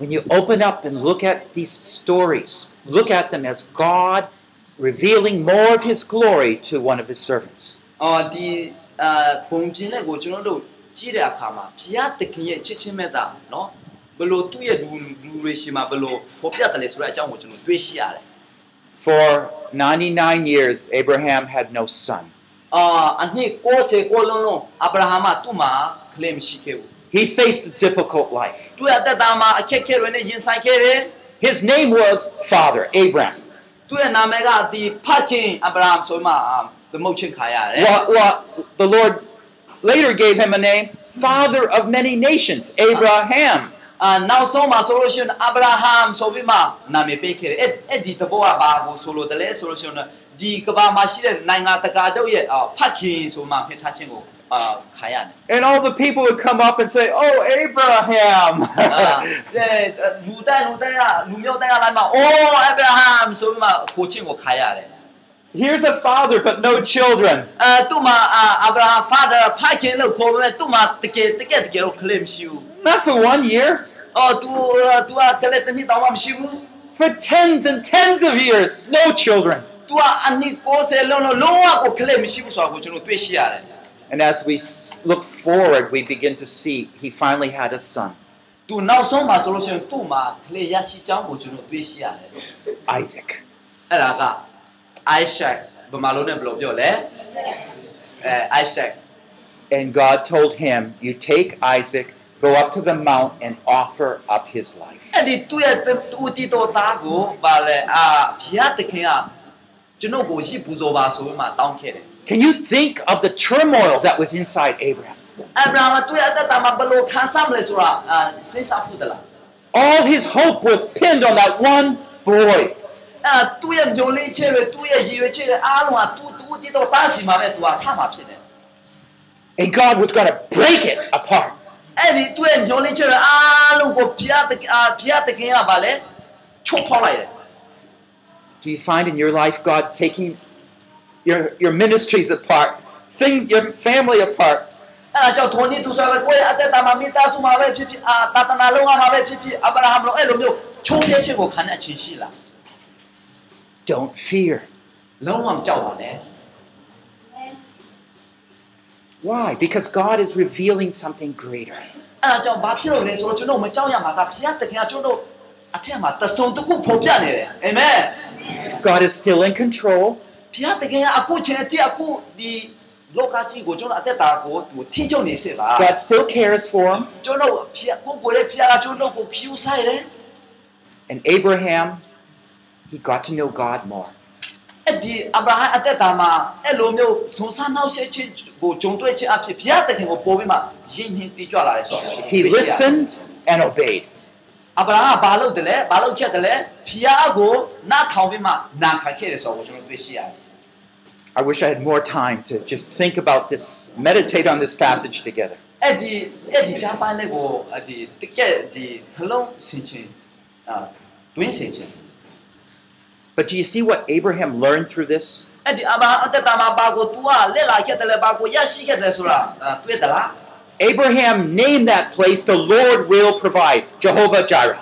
when you open up and look at these stories, look at them as God revealing more of His glory to one of His servants. For 99 years, Abraham had no son. He faced a difficult life. သူ့ရဲ့အသက်တာမှာအခက်အခဲတွေနဲ့ရင်ဆိုင်ခဲ့တယ် His name was Father Abraham. သူ့ရဲ့နာမည်ကဒီဖခင်အာဗြဟံဆိုမှအာသမုတ်ချင်းခါရတယ် Well, well, the Lord later gave him a name, Father of many nations, Abraham. အာနောက်ဆုံးမှာဆိုလို့ရှိရင်အာဗြဟံဆိုပြီးမှနာမည်ပေးခဲ့တယ်အဲ့အဲ့ဒီတဘောကဘာကိုဆိုလို့တလဲဆိုလို့ရှိရင်ဒီကဘာမှာရှိတဲ့နိုင်ငံတကာတို့ရဲ့အာဖခင်ဆိုမှဖိထားခြင်းကို and all the people would come up and say, "Oh, Abraham!" oh, Abraham! So Here's a father but no children. Abraham father Not for one year. For tens and tens of years, no children. तू ကအနည်း60လုံးလုံးလုံးဝကိုကလေးမရှိဘူးဆိုတာကိုကျွန်တော်တွေ့ရှိရတယ် And as we s- look forward, we begin to see he finally had a son, तू နောက်ဆုံးမှာဆိုလို့ရှိရင်သူ့မှာကလေးရရှိကြောင်းကိုကျွန်တော်တွေ့ရှိရတယ် Isaac. အဲ့ဒါက Isaac ဘယ်မှာလို့နဲ့ဘယ်လိုပြောလဲအဲ Isaac And God told him, You take Isaac, go up to the mount, and offer up his life. အဲ့ဒီသူ့ရဲ့သူ့တီတော်သားကိုဗာလဲအာဘုရားသခင်ကကျွန်တော်ကိုရှိပူဇော်ပါဆိုပြီးမှတောင်းခဲ့တယ် can you think of the turmoil that was inside Abraham? All his hope was pinned on that one boy. And God was going to break it apart. Do you find in your life God taking your, your ministries apart, things, your family apart? အဲ့ဒါကြောင့်ဒုန်နီသူဆိုပဲကိုယ့်ရဲ့အသက်တာမှာမိသားစုမှာပဲဖြစ်ဖြစ်အာတာတနာလုံးမှာပဲဖြစ်ဖြစ်အဗြဟံလိုအဲ့လိုမျိုးချိုးပြချက်ကိုခံတဲ့အချင်းရှိလား Don't fear. လုံးဝမကြောက်ပါနဲ့ Why? Because God is revealing something greater. အဲ့ဒါကြောင့်ဘာဖြစ်လို့လဲဆိုတော့ကျွန်တော်မကြောက်ရမှာကဘုရားသခင်ကကျွန်တော်အထက်မှာတဆုံတစ်ခုဖော်ပြနေတယ်အာမင် God is still in control. ဘုရားသခင်ကအခုချိန်အထိအခုဒီလောကကြီးကိုကျွန်တော်အသက်တာကိုသူထိချုပ်နေစေပါ God still cares for him. ကျွန်တော်ဘုရားကိုကိုရဲ့ဘုရားကကျွန်တော်ကိုဖြူဆိုင်တယ် And Abraham, he got to know God more. အဲ့ဒီအဗြဟံအသက်တာမှာအဲ့လိုမျိုးစုံစမ်းနှောက်ယှက်ခြင်းကိုဂျုံတွေ့ခြင်းအဖြစ်ဘုရားသခင်ကိုပို့ပြီးမှယဉ်နှင်းတည်ကြွလာတယ်ဆိုတော့ He listened and obeyed. အဗြဟံကဘာလုပ်တယ်လဲဘာလုပ်ခဲ့တယ်လဲဘုရားကိုနားထောင်ပြီးမှနာခံခဲ့တယ်ဆိုတော့ကျွန်တော်တွေ့ရှိရတယ် I wish I had more time to just think about this, meditate on this passage together. အဲ့ဒီအဲ့ဒီချမ်းပိုင်းလေးကိုအဲ့ဒီတကက်ဒီနှလုံးဆင်ခြင်အာတွင်းဆင်ခြင် But do you see what Abraham learned through this? အဲ့ဒီအဘာအသက်တာမှာဘာကို तू ကလက်လာခဲ့တယ်လဲဘာကိုရရှိခဲ့တယ်ဆိုတာအာတွေ့သလား Abraham named that place, the Lord will provide, Jehovah Jireh.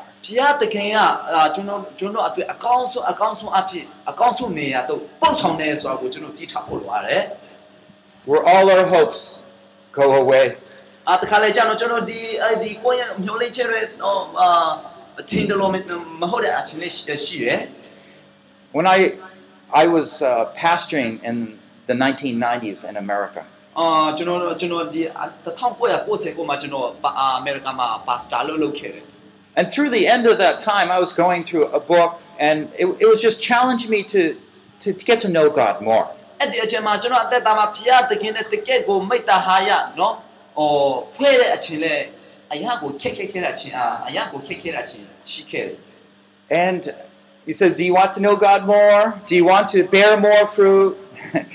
ဖျားတခင်ကအာကျွန်တော်ကျွန်တော်အတွေ့အကောင်းဆုံးအကောင်းဆုံးအဖြစ်အကောင်းဆုံးနေရာတော့ပုံဆောင်နေဆိုတာကိုကျွန်တော်တည်ထားဖို့လိုရတယ် Where all our hopes go away. အာတခါလေကျွန်တော်ကျွန်တော်ဒီအဲ့ဒီကိုယ့်ရဲ့မျောလေးချက်တွေဟိုအာအထင်တယ်လို့မဟုတ်တဲ့အချင်းလေးရှိတယ် When I, I was uh, pastoring in the 1990s in America, အာကျွန်တော်တို့ကျွန်တော်ဒီ1990မှာကျွန်တော်အာအမေရိကန်မှာပါစတာလုပ်လုပ်ခဲ့တယ် and through the end of that time, I was going through a book, and it, it was just challenging me to, to, to get to know God more. အဲ့ဒီအချိန်မှာကျွန်တော်အသက်တာမှာဖျားတခင်နဲ့တကယ့်ကိုမိတ္တာဟာရနော်ဟောဖွဲ့တဲ့အချိန်လဲအရာကိုခက်ခက်ခဲ့တဲ့အချိန်အာအရာကိုခက်ခဲတဲ့အချိန်ရှိခဲ့တယ် And he said, Do you want to know God more? Do you want to bear more fruit?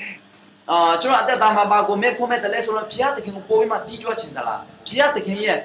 အာကျွန်တော်အသက်တာမှာဘာကိုမဲခုံးမဲ့တယ်လဲဆိုတော့ဖျားတခင်ကိုပို့ပြီးမှတီးကြွချင်သလားဖျားတခင်ရဲ့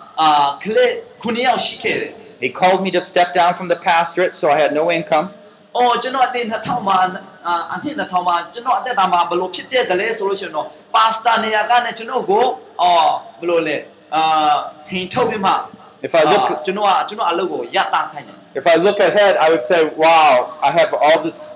아, He called me to step down from the pastorate, so I had no income. 어, 저는 어디 나 타오만 아, 안티 나 타오만 저는 어디 나마 별로 피대 달래 솔루션노. 파스타 내야가네 저는 고 어, 별로래. 아, 힌토비마. If I look 아, 저는 저는 알고 야타 타냐. If I look ahead, I would say, wow, I have all this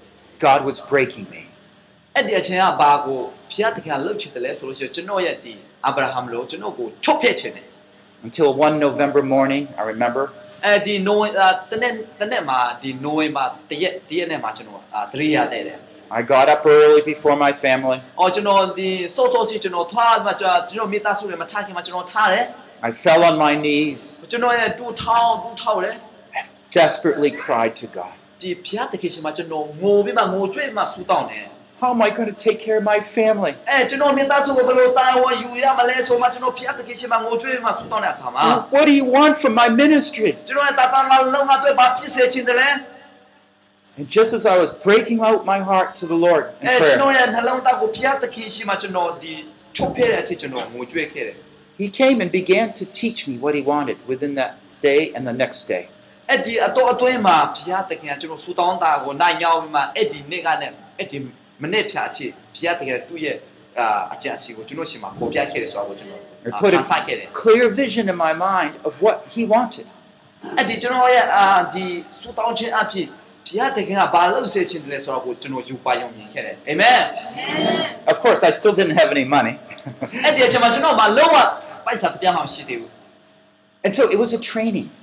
God was breaking me. အဲ့ဒီအချိန်ကဘာကိုဖျားသခင်ကလှုပ်ချင်တယ်လဲဆိုလို့ရှိရင်ကျွန်တော်ရဲ့ဒီအာဗြဟံလို့ကျွန်တော်ကိုချုပ်ဖျက်ချင်တယ် Until one November morning, I remember, အဲဒီနိုဝင်အာတနေ့တနေ့မှာဒီနိုဝင်ဘာတရက်တရက်နဲ့မှာကျွန်တော်အာသတိရတဲ့တယ် I got up early before my family. ။အော်ကျွန်တော်ဒီစောစောစီကျွန်တော်ထွားမှကျွန်တော်ကျွန်တော်မိသားစုတွေမထားခင်မှာကျွန်တော်ထားတယ် I fell on my knees, ။ကျွန်တော်ရဲ့တူထောင်းတူထောက်တယ် desperately cried to God. ။ ဒီဖျားသခင်ရှင်မှာကျွန်တော်ငိုပြီးမှငိုကြွေးမှဆူတောင်းတယ် How am I going to take care of my family? ။အဲကျွန်တော်မိသားစုကိုဘယ်လိုတာဝန်ယူရမလဲဆိုမှကျွန်တော်ဖျားသခင်ရှင်မှာငိုကြွေးမှဆူတောင်းတဲ့အခါမှာ What do you want from my ministry? ကျွန်တော်ရဲ့တာတာလာလုံးဝအတွက်ဘာဖြစ်စေချင်တယ်လဲ And just as I was breaking out my heart to the Lord in အဲကျွန်တော် prayer, ရဲ့နှလုံးသားကိုဖျားသခင်ရှင်မှာကျွန်တော်ဒီချုပ်ဖျက်တဲ့အထိကျွန်တော်ငိုကြွေးခဲ့တယ် He came and began to teach me what He wanted within that day and the next day. ။ အဲ့ဒီအတော့အတွင်းမှာဖျားသခင်ကကျွန်တော်ဆူတောင်းတာကိုနိုင်ရောက်ပြီးမှအဲ့ဒီနေ့ကနဲ့အဲ့ဒီမနေ့ဖြာအထိဖျားသခင်သူ့ရဲ့အာအကြံအစီကိုကျွန်တော်ရှင်မှာပေါ်ပြခဲ့တယ်ဆိုတာကိုကျွန်တော် I put အာဆိုင်ခဲ့တယ် a clear vision in my mind of what He wanted. ။အဲ့ဒီကျွန်တော်ရဲ့အာဒီဆူတောင်းခြင်းအဖြစ်ဖျားသခင်ကဘာလုပ်စေချင်တယ်လဲဆိုတာကိုကျွန်တော်ယူပါယုံမြင်ခဲ့တယ်။အာမင် Of course, I still didn't have any money. ။အဲ့ဒီအချိန်မှာကျွန်တော်မလုံးဝပိုက်ဆံတစ်ပြားမှမရှိသေးဘူး and so it was a training. ။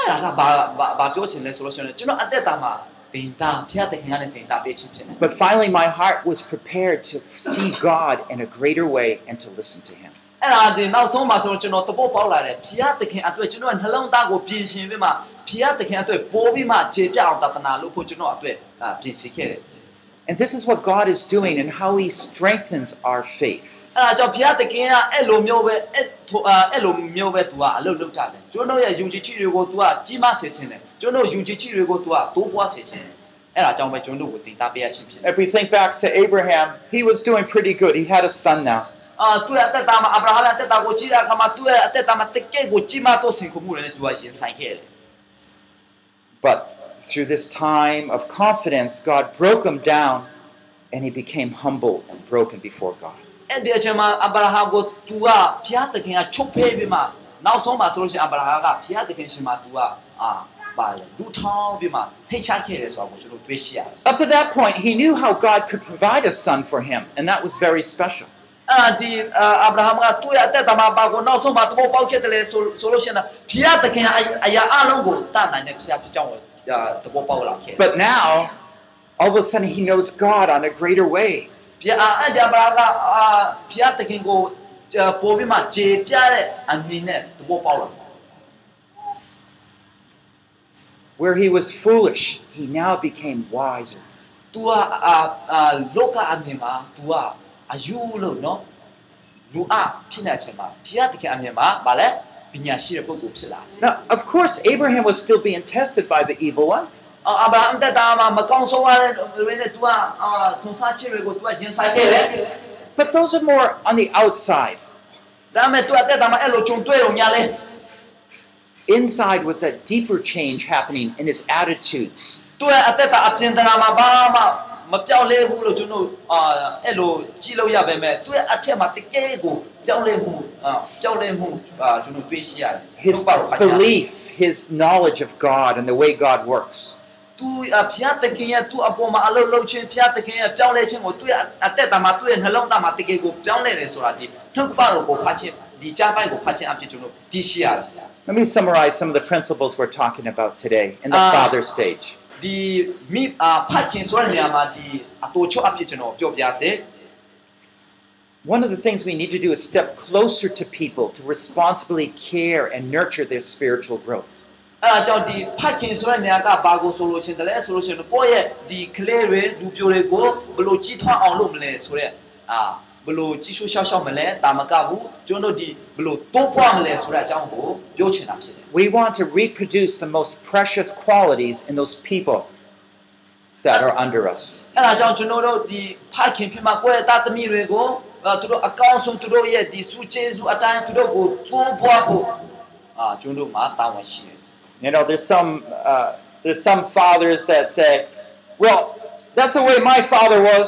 အဲ့ဒါကဘာဘာဘာပြောချင်လဲဆိုလို့ရှိရင်ကျွန်တော်အသက်တာမှာတင်တာဖျားသခင်ကလည်းတင်တာပေးခြင်းဖြစ်တယ် But finally, my heart was prepared to see God in a greater way and to listen to Him. ။အဲ့ဒါဒီနောက်ဆုံးမှာဆိုတော့ကျွန်တော်တပုတ်ပေါက်လာတယ်ဖျားသခင်အတွက်ကျွန်တော်နှလုံးသားကိုပြင်ဆင်ပြီးမှဖျားသခင်အတွက်ပိုးပြီးမှခြေပြအောင်တသနာလို့ဖို့ကျွန်တော်အတွက်အာပြင်ဆင်ခဲ့တယ် And this is what God is doing and how He strengthens our faith. If we think back to Abraham, he was doing pretty good. He had a son now. But through this time of confidence, God broke him down and he became humble and broken before God. ။အဲ့ဒီအချိန်မှာအာဗြဟံကို तू ကဖျားသခင်ကချုပ်ဖဲပြီးမှနောက်ဆုံးမှာဆိုလို့ရှိရင်အာဗြဟံကဖျားသခင်ရှင်မှာ तू ကအာပါလေလူထောင်းပြီးမှဖိတ်ချခဲ့တယ်ဆိုတာကိုကျွန်တော်တွေ့ရှိရတယ် Up to that point, he knew how God could provide a son for him, and that was very special. ။အာဒီအာဗြဟံကသူ့ရဲ့အသက်တာမှာပါကိုနောက်ဆုံးမှာသဘောပေါက်ခဲ့တယ်လေဆိုဆိုလို့ရှိရင်ဖျားသခင်ကအရာအလုံးကိုတတ်နိုင်တဲ့ဖျားဖြစ်ကြောင်း But now, all of a sudden, he knows God on a greater way. Where he was foolish, he now became wiser. Now, of course, Abraham was still being tested by the evil one. But those are more on the outside. Inside was that deeper change happening in his attitudes. His belief, his knowledge of God and the way God works. Let me summarize some of the principles we're talking about today in the uh, Father stage. ဒီမိအာဖတ်ခြင်းဆိုတဲ့နေရာမှာဒီအတူချုပ်အဖြစ်ကျွန်တော်ပြောပြစေ One of the things we need to do is step closer to people to responsibly care and nurture their spiritual growth. အဲအကြောင်းဒီဖတ်ခြင်းဆိုတဲ့နေရာကဘာကိုဆိုလို့ချင်းတယ်လဲဆိုလို့ချင်းကိုယ့်ရဲ့ဒီကလေးတွေလူပြိုတွေကိုဘယ်လိုကြီးထွားအောင်လုပ်မလဲဆိုတဲ့အာ ဘယ်လိုကြီးရှုရှောက်ရှောက်မလဲတာမကဘူးကျွန်တော်တို့ဒီဘယ်လိုတိုးပွားမလဲဆိုတဲ့အကြောင်းကိုပြောချင်တာဖြစ်တယ် We want to reproduce the most precious qualities in those people that are under us. အဲဒါကြောင့်ကျွန်တော်တို့ဒီဖတ်ခင်ဖြစ်မှာကိုယ့်ရဲ့သားသမီးတွေကိုအာသူတို့အကောင်းဆုံးသူတို့ရဲ့ဒီစုကျေးဇူးအတိုင်းသူတို့ကိုတိုးပွားဖို့အာကျွန်တော်တို့မှာတာဝန်ရှိတယ် You know, there's some uh, there's some fathers that say, "Well, that's the way my father was."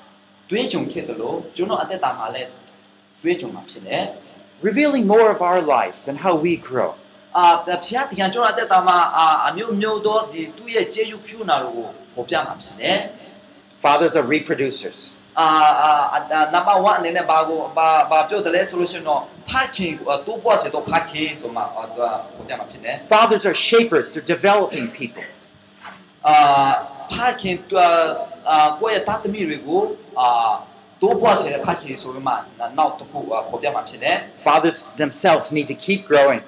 တွေးကြုံခဲ့တယ်လို့ကျွန်တော်အသက်တာမှာလည်းတွေးကြုံမှာဖြစ်တယ် Revealing more of our lives and how we grow. အာဖျားတဲ့ခင်ကျွန်တော်အသက်တာမှာအာအမျိုးမျိုးသောဒီသူ့ရဲ့ကျေးဇူးဖြူနာတို့ကိုပေါ်ပြမှာဖြစ်တယ် Fathers are reproducers. အာအာနံပါတ်1အနေနဲ့ဘာကိုဘာဘာပြောတယ်လဲဆိုလို့ရှိရင်တော့ဖခင်ကိုတိုးပွားစေတော့ဖခင်ဆိုမှဟောသူကပေါ်ပြမှာဖြစ်တယ် Fathers are shapers, they're developing people. အာဖခင်သူအာကိုယ့်ရဲ့သားသမီးတွေ Fathers themselves need to keep growing.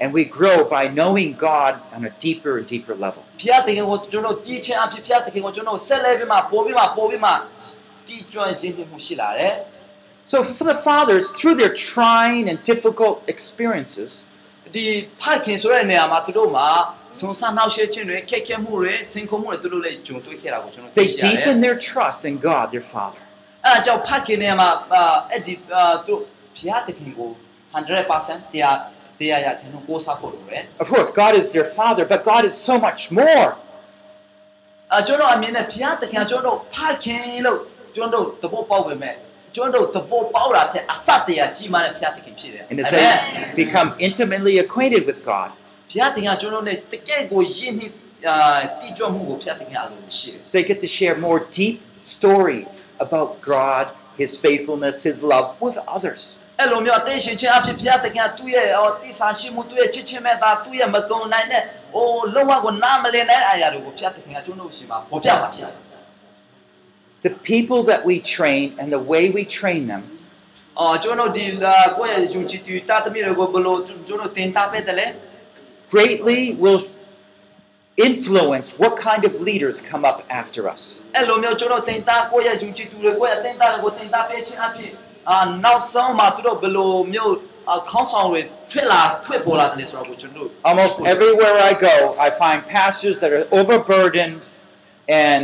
And we grow by knowing God on a deeper and deeper level. So, for the fathers, through their trying and difficult experiences, ဒီဖခင်ဆိုတဲ့နေရာမှာသူတို့မှာစုံစမ်းနှောက်ယှက်ခြင်းတွေခက်ခဲမှုတွေစင်ကုန်မှုတွေသူတို့လည်းဂျုံတွေ့ခဲ့တာကိုကျွန်တော်သိ they ရှိရတယ် deepen their trust in God, their Father. အဲအကြောင်းဖခင်နေရာမှာအာအဲ့ဒီအာသူတို့ဘုရားသခင်ကို100%တရားတရားရခင်ကိုစားဖို့လိုတယ် Of course, God is their Father, but God is so much more. အကျွန်တော်အမြင်နဲ့ဘုရားသခင်ကကျွန်တော်တို့ဖခင်လို့ကျွန်တော်တို့သဘောပေါက်ပေမဲ့ ကျွန်တော်တို့သဘောပေါက်တာတဲ့အစတရားကြီးမားတဲ့ဘုရားသခင်ဖြစ်တယ် And as အာမင် they become intimately acquainted with God, ဘုရားသခင်ကကျွန်တော်တို့နဲ့တကယ့်ကိုယဉ်နှစ်အာတည်ကြွမှုကိုဘုရားသခင်အလိုရှိတယ် they get to share more deep stories about God, His faithfulness, His love with others. အဲ့လိုမျိုးအသေးရှင်ချင်းအဖြစ်ဘုရားသခင်ကသူ့ရဲ့ဟောတိဆာရှိမှုသူ့ရဲ့ချစ်ချင်းမဲ့သားသူ့ရဲ့မကုံနိုင်တဲ့ဟိုလုံးဝကိုနားမလည်နိုင်တဲ့အရာတွေကိုဘုရားသခင်ကကျွန်တော်တို့ရှိမှာပေါ်ပြမှာဖြစ်တယ် The people that we train and the way we train them အော်ကျွန်တော်ဒီလာကိုယ့်ရဲ့ယုံကြည်သူတာသမီးတွေကိုဘယ်လိုကျွန်တော်တင်တာပဲတယ်လဲ greatly will influence what kind of leaders come up after us. အဲ့လိုမျိုးကျွန်တော်တင်တာကိုယ့်ရဲ့ယုံကြည်သူတွေကိုယ့်ရဲ့တင်တာတွေကိုတင်တာပေးခြင်းအဖြစ်အာနောက်ဆုံးမှာသူတို့ဘယ်လိုမျိုးအာခေါင်းဆောင်တွေထွက်လာထွက်ပေါ်လာတယ်ဆိုတော့ကိုကျွန်တော်တို့ Almost everywhere I go, I find pastors that are overburdened and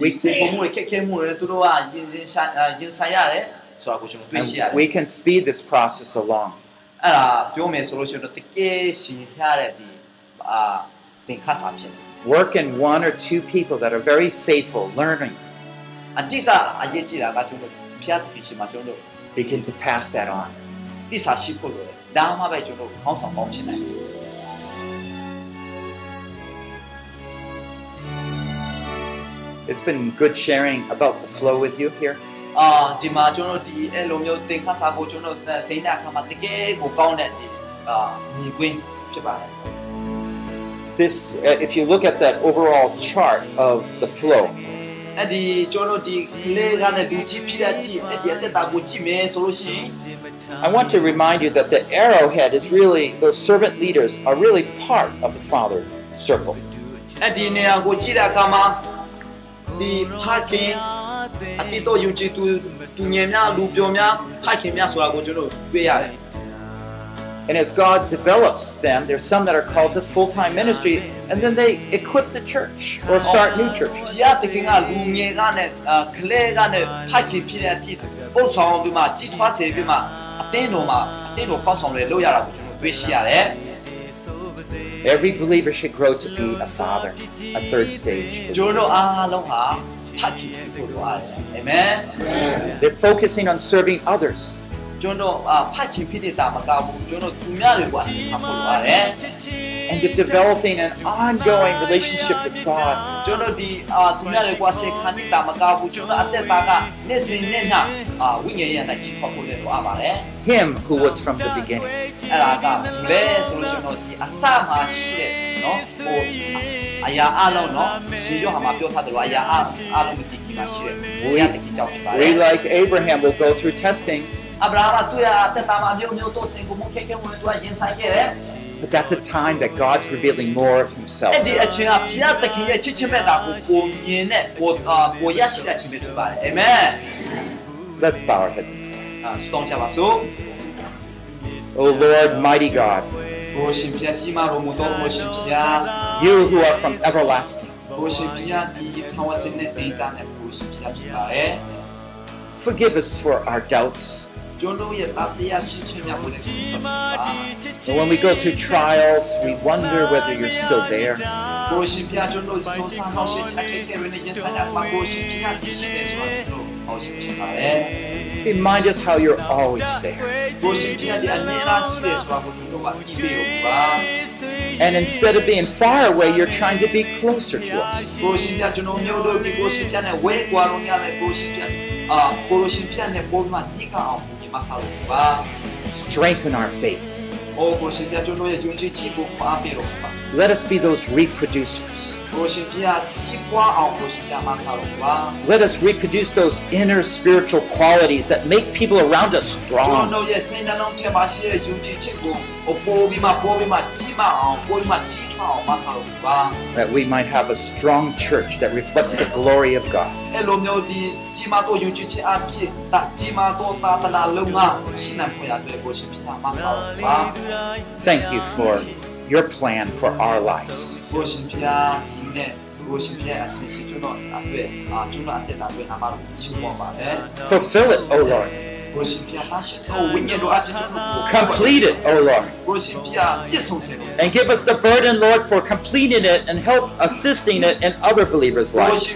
ဝိစေမှုတွေခက်ခဲမှုတွေသူတို့ကရင်ရင်ဆိုင်ရင်ဆိုင်ရတယ်ဆိုတာကိုကျွန်တော်တွေ့ရှိရတယ် And we can speed this process along. အဲ့ဒါပြောမယ်ဆိုလို့ရှိရင်တော့တကယ်ရှင်ရတဲ့ဒီအာသင်္ခါစာဖြစ်တယ် Work in one or two people that are very faithful, learning. အတိကအရေးကြီးတာကကျွန်တော်ဖျားသခင်ရှိမှကျွန်တော် Begin to pass that on. တိစာရှိဖို့လိုတယ်ဒါမှပဲကျွန်တော်ခေါင်းဆောင်ကောင်းဖြစ်နိုင်တယ် It's been good sharing about the flow with you here. အာဒီမှာကျွန်တော်ဒီအဲ့လိုမျိုးသင်္ခါစာကိုကျွန်တော်တင်တဲ့အခါမှာတကယ်ကိုကောင်းတဲ့ဒီအာညီကွင်းဖြစ်ပါတယ် This, uh, if you look at that overall chart of the flow, အဲ့ဒီကျွန်တော်ဒီကလေးကလည်းလူကြီးဖြစ်တဲ့အထိအဲ့ဒီအသက်တာကိုကြည့်မယ်ဆိုလို့ရှိရင် I want to remind you that the arrowhead is really, those servant leaders are really part of the Father circle. အဲ့ဒီနေရာကိုကြည့်တဲ့အခါမှာ ဒီဖခင်အတိတ်တော့ယုံကြည်သူသူငယ်များလူပြောများဖခင်များဆိုတာကိုကျွန်တော်တွေ့ရတယ် And as God develops them, there's some that are called to full time ministry, and then they equip the church or start new ဘု churches. ရား Every believer should grow to be a father, a third stage. Amen. They're focusing on serving others. ကျွန်တော်အာဖတ်ခြင်းဖြစ်တဲ့တာမကဘူးကျွန်တော်သူများတွေကိုအဆင်ဖတ်ဖို့လိုအပ်တယ် and to developing an ongoing relationship with God. ကျွန်တော်ဒီအာသူများတွေကိုအဆင်ခံတာမကဘူးကျွန်တော်အသက်တာကနေ့စဉ်နေ့ညအာဝိညာဉ်ရေးနဲ့ကြီးဖတ်ဖို့လည်းလိုအပ်ပါတယ် Him who was from the beginning. အဲ့ဒါကဘယ်ဆိုလို့ကျွန်တော်ဒီအစမှာရှိတဲ့နော်ဟိုအရာအလုံးနော်ရှင်ရောဟာမှာပြောထားတယ်လို့အရာအအလုံးဒီ We, we like Abraham will go through testings. But that's a time that God's revealing more of Himself. Amen. Let's bow our heads. Oh Lord, mighty God, you who are from everlasting. Forgive us for our doubts. So when we go through trials, we wonder whether you're still there. Remind us how you're always there. And instead of being far away, you're trying to be closer to us. Strengthen our faith. Oh, Let us be those reproducers. Let us reproduce those inner spiritual qualities that make people around us strong. That we might have a strong church that reflects the glory of God. Thank you for your plan for our lives. ကိုရှင်ဖျားဒီနဲ့ကိုရှင်ဖျားအစီအစဉ်ကျွန်တော်အတွက်အာကျွန်တော်အသက်တာအတွက်နာမတော်ရှိပေါ်ပါတယ် Fulfill it, O Lord. Complete it, O Lord. And give us the burden, Lord, for completing it and help assisting it in other believers' lives.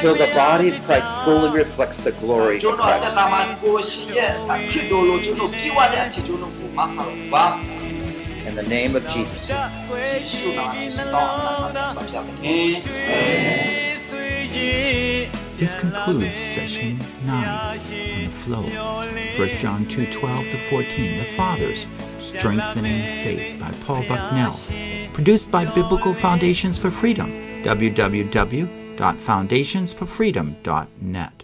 Till the body of Christ fully reflects the glory of Christ. In the name of Jesus. This concludes session 9 on the flow. 1 John 2 12 to 14, The Fathers, Strengthening Faith by Paul Bucknell. Produced by Biblical Foundations for Freedom, www.foundationsforfreedom.net.